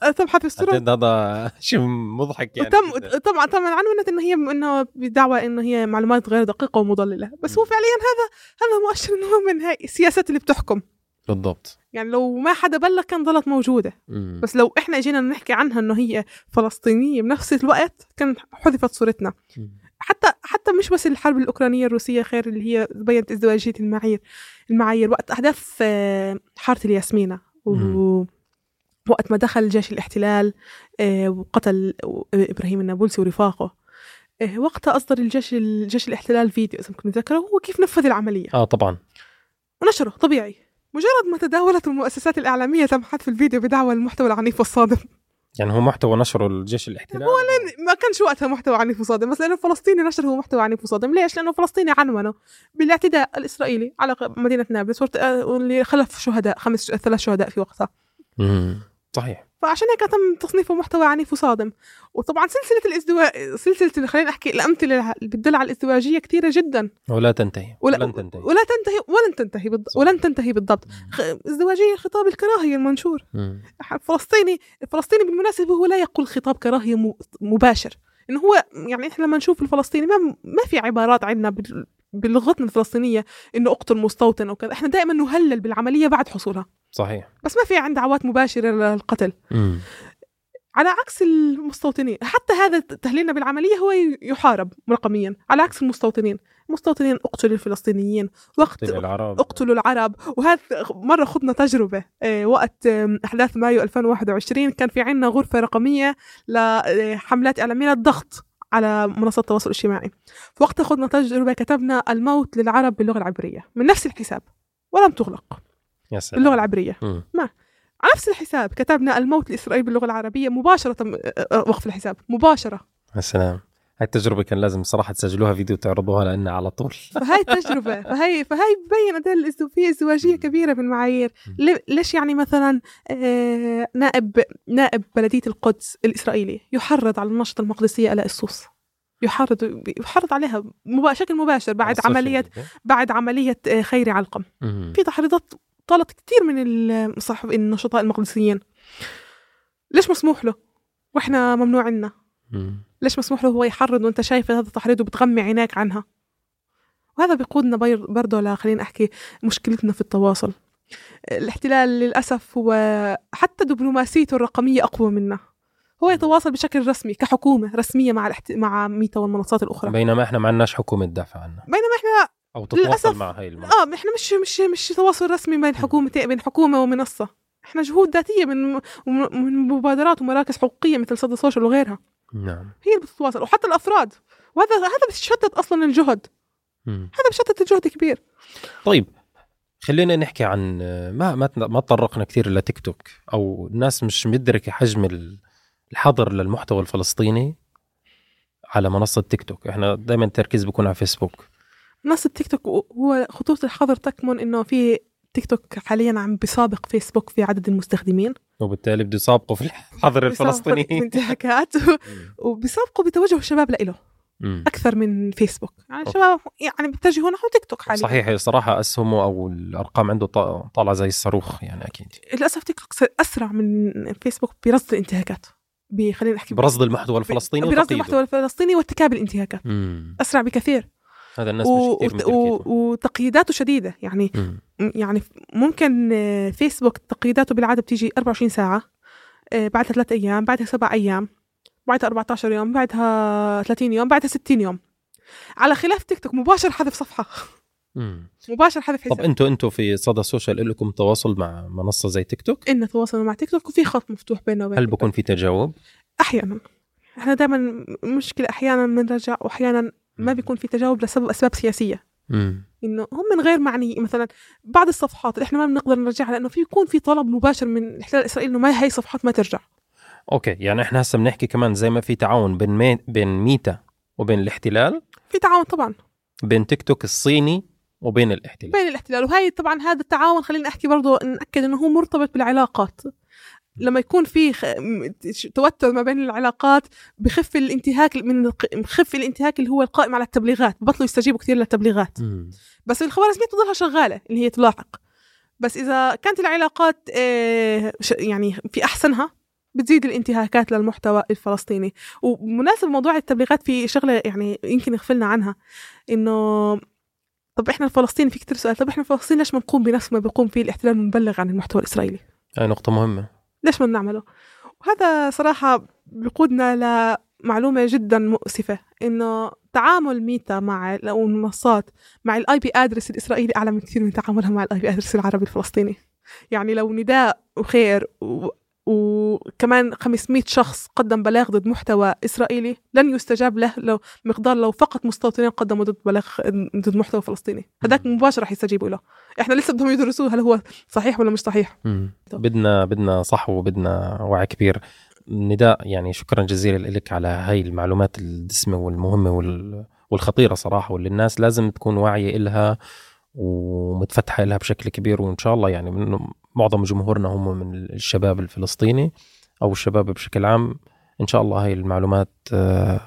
[SPEAKER 2] آه، تم حذف الصورة.
[SPEAKER 1] أعتقد هذا شيء مضحك يعني جداً.
[SPEAKER 2] طبعا طبعا عنونت إنه هي إنه بدعوى إنه هي معلومات غير دقيقة ومضللة. بس هو. فعليا هذا هذا مؤشر إنه من هاي السياسات اللي بتحكم.
[SPEAKER 1] بالضبط.
[SPEAKER 2] يعني لو ما حدا بلغ كان ضلت موجودة.
[SPEAKER 1] مم.
[SPEAKER 2] بس لو إحنا اجينا نحكي عنها إنه هي فلسطينية بنفس الوقت كان حذفت صورتنا.
[SPEAKER 1] مم.
[SPEAKER 2] حتى حتى مش بس الحرب الأوكرانية الروسية خير اللي هي بينت ازدواجية المعايير المعايير وقت أحداث آه، حارة الياسمينة. و... وقت ما دخل جيش الاحتلال آه، وقتل إبراهيم النابلسي ورفاقه. آه، وقتها أصدر الجيش الجيش الاحتلال فيديو إذا كنت متذكره هو كيف نفذ العملية.
[SPEAKER 1] آه طبعا.
[SPEAKER 2] ونشره طبيعي. مجرد ما تداولت المؤسسات الإعلامية تم حذف الفيديو بدعوى المحتوى العنيف والصادم.
[SPEAKER 1] يعني هو محتوى نشره الجيش الاحتلال؟
[SPEAKER 2] ما كانش وقتها محتوى عنيف وصادم بس لأنه فلسطيني نشر هو محتوى عنيف وصادم. ليش؟ لأنه فلسطيني عنونه. بالاعتداء الإسرائيلي على مدينة نابلس آه، واللي خلف شهداء خمس ثلاث شهداء في وقتها.
[SPEAKER 1] مم. صحيح.
[SPEAKER 2] فعشان هيك تم تصنيفه محتوى عنيف وصادم. وطبعا سلسلة الازدواج سلسلة خلينا نحكي الأمثلة اللي بتدل على الإزدواجية كثيره جدا.
[SPEAKER 1] ولا تنتهي
[SPEAKER 2] ولا
[SPEAKER 1] ولن تنتهي.
[SPEAKER 2] ولا تنتهي ولن تنتهي بالض...
[SPEAKER 1] صح.
[SPEAKER 2] ولن تنتهي بالضبط. خ... إزدواجية خطاب الكراهية المنشور.
[SPEAKER 1] مم.
[SPEAKER 2] الفلسطيني الفلسطيني بالمناسبة هو لا يقول خطاب كراهية م... مباشر. إنه هو يعني إحنا لما نشوف الفلسطيني ما ما في عبارات عندنا بال... بلغتنا الفلسطينية إنه أقتل مستوطن أو كذا إحنا دائما نهلل بالعملية بعد حصولها.
[SPEAKER 1] صحيح.
[SPEAKER 2] بس ما في عند دعوات مباشرة للقتل.
[SPEAKER 1] مم.
[SPEAKER 2] على عكس المستوطنين حتى هذا تهليلنا بالعملية هو يحارب رقميا. على عكس المستوطنين المستوطنين اقتلوا الفلسطينيين وقت
[SPEAKER 1] العرب.
[SPEAKER 2] اقتلوا العرب. وهذا مرة خضنا تجربة. آه، وقت آم، أحداث مايو 2021 كان في عنا غرفة رقمية لحملات إعلامية للضغط. على منصات التواصل الاجتماعي. فوقتها خضنا تجربة كتبنا الموت للعرب باللغة العبرية. من نفس الحساب ولم تغلق.
[SPEAKER 1] يا سلام.
[SPEAKER 2] باللغة العبرية.
[SPEAKER 1] مم.
[SPEAKER 2] على نفس الحساب كتبنا الموت لإسرائيل باللغة العربية مباشرة تم آه، آه، وقف الحساب. مباشرة.
[SPEAKER 1] يا سلام. هاي التجربة كان لازم صراحة تسجلوها فيديو وتعرضوها لنا على طول.
[SPEAKER 2] فهاي التجربة فهي فهي ببين قد في ازدواجية كبيرة بالمعايير. ليش يعني مثلا آه، نائب نائب بلدية القدس الإسرائيلي يحرض على النشطة المقدسية آلاء السوس؟ يحرض يحرض عليها بشكل مباشر بعد
[SPEAKER 1] على
[SPEAKER 2] عملية. بعد عملية آه، خيري علقم. في تحريضات طالت كثير من الصحف النشطاء المقدسيين. ليش مسموح له؟ وإحنا ممنوع عنا.
[SPEAKER 1] مم.
[SPEAKER 2] ليش مسموح له هو يحرض وانت شايف هذا التحريض وبتغمي عينيك عنها؟ وهذا بيقودنا برضه خلينا احكي مشكلتنا في التواصل. الاحتلال للأسف هو حتى دبلوماسيته الرقمية أقوى منا. هو يتواصل بشكل رسمي كحكومة رسمية مع الاحت... مع ميتا والمنصات الأخرى.
[SPEAKER 1] بينما إحنا ما عندناش حكومة تدافع عنها
[SPEAKER 2] بينما إحنا
[SPEAKER 1] أو تتواصل
[SPEAKER 2] للأسف.
[SPEAKER 1] مع هاي المنطقة
[SPEAKER 2] آه إحنا مش مش مش تواصل رسمي بين حكومتين بين حكومة ومنصة. إحنا جهود ذاتية من من مبادرات ومراكز حقوقية مثل صدى سوشيال وغيرها.
[SPEAKER 1] نعم.
[SPEAKER 2] هي اللي بتتواصل وحتى الأفراد. وهذا هذا بيشتت أصلا الجهد.
[SPEAKER 1] مم.
[SPEAKER 2] هذا بيشتت الجهد كبير.
[SPEAKER 1] طيب خلينا نحكي عن ما ما ما تطرقنا كثير لتيك توك أو الناس مش مدركة حجم ال- الحظر للمحتوى الفلسطيني على منصة تيك توك. إحنا دائما التركيز بيكون على فيسبوك.
[SPEAKER 2] منصة تيك توك هو خطوره الحظر تكمن إنه في تيك توك حاليا عم بيسابق فيسبوك في عدد المستخدمين.
[SPEAKER 1] وبالتالي بده يسابقوا في الحظر الفلسطيني.
[SPEAKER 2] الانتهاكات. وبيسابقوا بتوجه الشباب لإله. أكثر من فيسبوك. يعني. الشباب يعني بيتجهوا نحو تيك توك حاليا.
[SPEAKER 1] صحيح صراحة اسهمه أو الأرقام عنده طا- طالعة زي الصاروخ يعني أكيد.
[SPEAKER 2] للأسف تيك توك أسرع من فيسبوك برصد الانتهاكات. خلينا نحكي
[SPEAKER 1] برصد المحتوى الفلسطيني
[SPEAKER 2] برصد. المحتوى الفلسطيني وارتكاب الانتهاكات. أسرع بكثير.
[SPEAKER 1] هذا الناس
[SPEAKER 2] و...
[SPEAKER 1] مش كثير
[SPEAKER 2] و...
[SPEAKER 1] مدركينه
[SPEAKER 2] وتقييداته شديدة. يعني
[SPEAKER 1] مم.
[SPEAKER 2] يعني ممكن آه، فيسبوك تقييداته بالعادة بتيجي 24 ساعة آه، بعدها ثلاث أيام بعدها سبع أيام بعدها 14 يوم بعدها 30 يوم بعدها 60 يوم. على خلاف تيك توك مباشر حذف صفحة.
[SPEAKER 1] مم.
[SPEAKER 2] مباشر حذف حساب.
[SPEAKER 1] أنتوا أنتوا في صدى سوشيال لكم تواصل مع منصة زي تيك توك؟
[SPEAKER 2] إحنا تواصلنا مع تيك توك وفي خط مفتوح بيننا وبين
[SPEAKER 1] هل. بكون في تجاوب؟
[SPEAKER 2] أحيانا. إحنا دائما مشكلة أحيانا بنرجع واحيانا ما بيكون في تجاوب لسبب أسباب سياسية.
[SPEAKER 1] مم.
[SPEAKER 2] إنه هم من غير معني مثلا بعض الصفحات اللي إحنا ما بنقدر نرجعها لأنه في يكون في طلب مباشر من الاحتلال الاسرائيلي إنه ما هي صفحات ما ترجع.
[SPEAKER 1] أوكي يعني إحنا هسه بنحكي كمان زي ما في تعاون بين مي... بين ميتا وبين الاحتلال
[SPEAKER 2] في تعاون طبعا.
[SPEAKER 1] بين تيك توك الصيني وبين الاحتلال.
[SPEAKER 2] بين الاحتلال. وهي طبعا هذا التعاون خلينا أحكي برضه نأكد إنه هو مرتبط بالعلاقات. لما يكون في خ... توتر ما بين العلاقات بخف الانتهاك من بخف الانتهاك اللي هو القائم على التبليغات. بطلوا يستجيبوا كثير للتبليغات. بس الخوارزمية تضلها شغالة اللي هي تلاحق. بس إذا كانت العلاقات آه، يعني في أحسنها بتزيد الانتهاكات للمحتوى الفلسطيني. ومناسب موضوع التبليغات في شغلة يعني يمكن يغفلنا عنها إنه طب إحنا الفلسطيني في كتير سؤال طب إحنا الفلسطيني ليش ما نقوم بنفس ما بيقوم فيه الاحتلال ونبلغ عن المحتوى الإسرائيلي؟
[SPEAKER 1] هاي نقطة مهمة.
[SPEAKER 2] ليش ما بنعمله وهذا صراحة بيقودنا لمعلومة جدا مؤسفة إنه تعامل ميتا مع أو المنصات مع ال IP address الإسرائيلي أعلى من كثير من تعاملها مع ال IP address العربي الفلسطيني يعني لو نداء وخير. وكمان 500 شخص قدم بلاغ ضد محتوى إسرائيلي لن يستجاب له لو مقدار لو فقط مستوطنين قدموا ضد بلاغ ضد محتوى فلسطيني. هذاك مباشره رح يستجيبوا له. إحنا لسه بدهم يدرسوه هل هو صحيح ولا مش صحيح.
[SPEAKER 1] بدنا بدنا صحوة وبدنا وعي كبير. نداء يعني شكرا جزيلا لك على هاي المعلومات الدسمة والمهمة وال... والخطيرة صراحة واللي الناس لازم تكون واعية إلها ومتفتحة لها بشكل كبير وإن شاء الله يعني معظم جمهورنا هم من الشباب الفلسطيني أو الشباب بشكل عام. إن شاء الله هاي المعلومات آه،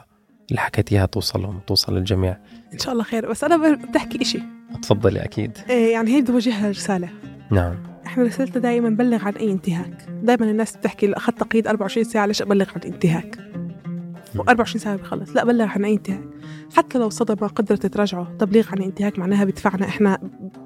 [SPEAKER 1] اللي حكيتيها توصلهم توصل للجميع.
[SPEAKER 2] إن شاء الله خير. بس أنا بدي أحكي إشي.
[SPEAKER 1] تفضلي أكيد.
[SPEAKER 2] إيه يعني هي بدي أوجهها رسالة.
[SPEAKER 1] نعم.
[SPEAKER 2] إحنا رسالتنا دائما بلغ عن أي انتهاك. دائما الناس بتحكي أخذت تقييد 24 ساعة ليش أبلغ عن انتهاك؟ و24 ساعة بخلص لا بلغ عن أي انتهاك. حتى لو صدر ما قدرت تراجعه. تبليغ عن انتهاك معناها بدفعنا إحنا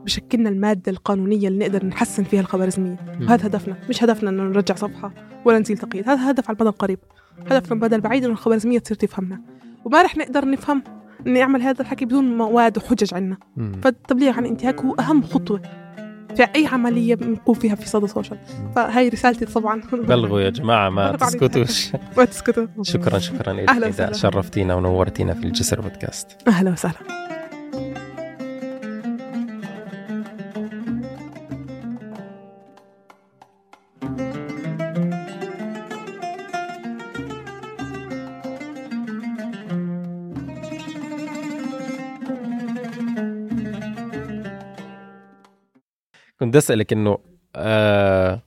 [SPEAKER 2] بشكلنا المادة القانونية اللي نقدر نحسن فيها الخوارزمية. وهذا هدفنا. مش هدفنا إنه نرجع صفحة ولا نزيل تقييد. هذا هدف على المدى القريب. هدفنا المدى البعيد إنه الخوارزمية تصير تفهمنا. وما رح نقدر نفهم نعمل هذا الحكي بدون مواد وحجج عنا. فالتبليغ عن الانتهاك هو أهم خطوة. في أي عملية بنقوم فيها في صدى سوشيال فهي رسالتي طبعا.
[SPEAKER 1] بلغوا يا جماعة ما تسكتوش.
[SPEAKER 2] ما تسكتوا.
[SPEAKER 1] شكرا شكرا لك. شرفتينا ونورتينا في الجسر بودكاست.
[SPEAKER 2] أهلا وسهلا.
[SPEAKER 1] كنت أسألك إنه آه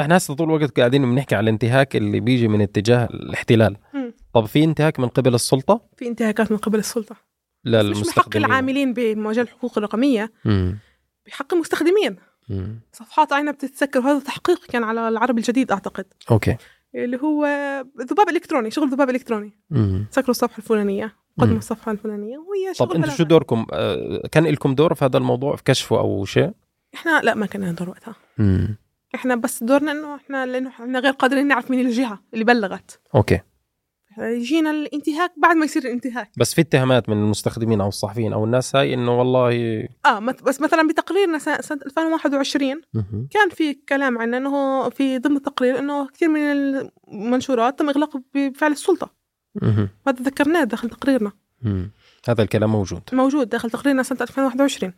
[SPEAKER 1] إحنا هسه طول الوقت قاعدين بنحكي على الانتهاك اللي بيجي من اتجاه الاحتلال
[SPEAKER 2] مم.
[SPEAKER 1] طب في انتهاك من قبل السلطة
[SPEAKER 2] في انتهاكات من قبل السلطة مش من حق
[SPEAKER 1] للمستخدمين
[SPEAKER 2] العاملين بمجال الحقوق الرقمية
[SPEAKER 1] مم.
[SPEAKER 2] بحق المستخدمين
[SPEAKER 1] مم.
[SPEAKER 2] صفحات عينها بتتسكر وهذا تحقيق كان على العربي الجديد أعتقد
[SPEAKER 1] أوكي
[SPEAKER 2] اللي هو ذباب إلكتروني شغل ذباب إلكتروني
[SPEAKER 1] مم.
[SPEAKER 2] سكروا الصفحة الفلانية
[SPEAKER 1] مم.
[SPEAKER 2] قدموا الصفحة الفلانية وهي شغل
[SPEAKER 1] طب
[SPEAKER 2] أنتم.
[SPEAKER 1] شو دوركم آه كان لكم دور في هذا الموضوع في كشفه أو شيء
[SPEAKER 2] إحنا لا ما كان لنا دور وقتها
[SPEAKER 1] مم.
[SPEAKER 2] إحنا بس دورنا إنه إحنا لأنه إحنا غير قادرين نعرف مين الجهة اللي بلغت
[SPEAKER 1] أوكي
[SPEAKER 2] يجينا الانتهاك بعد ما يصير الانتهاك
[SPEAKER 1] بس في اتهامات من المستخدمين أو الصحفيين أو الناس هاي إنه والله
[SPEAKER 2] آه بس مثلا بتقريرنا سنة سنة 2021
[SPEAKER 1] مهم.
[SPEAKER 2] كان في كلام عن إنه في ضمن التقرير إنه كثير من المنشورات تم اغلاقها بفعل
[SPEAKER 1] السلطة.
[SPEAKER 2] هذا ذكرناه داخل تقريرنا
[SPEAKER 1] مم. هذا الكلام موجود
[SPEAKER 2] موجود داخل تقريرنا سنة 2021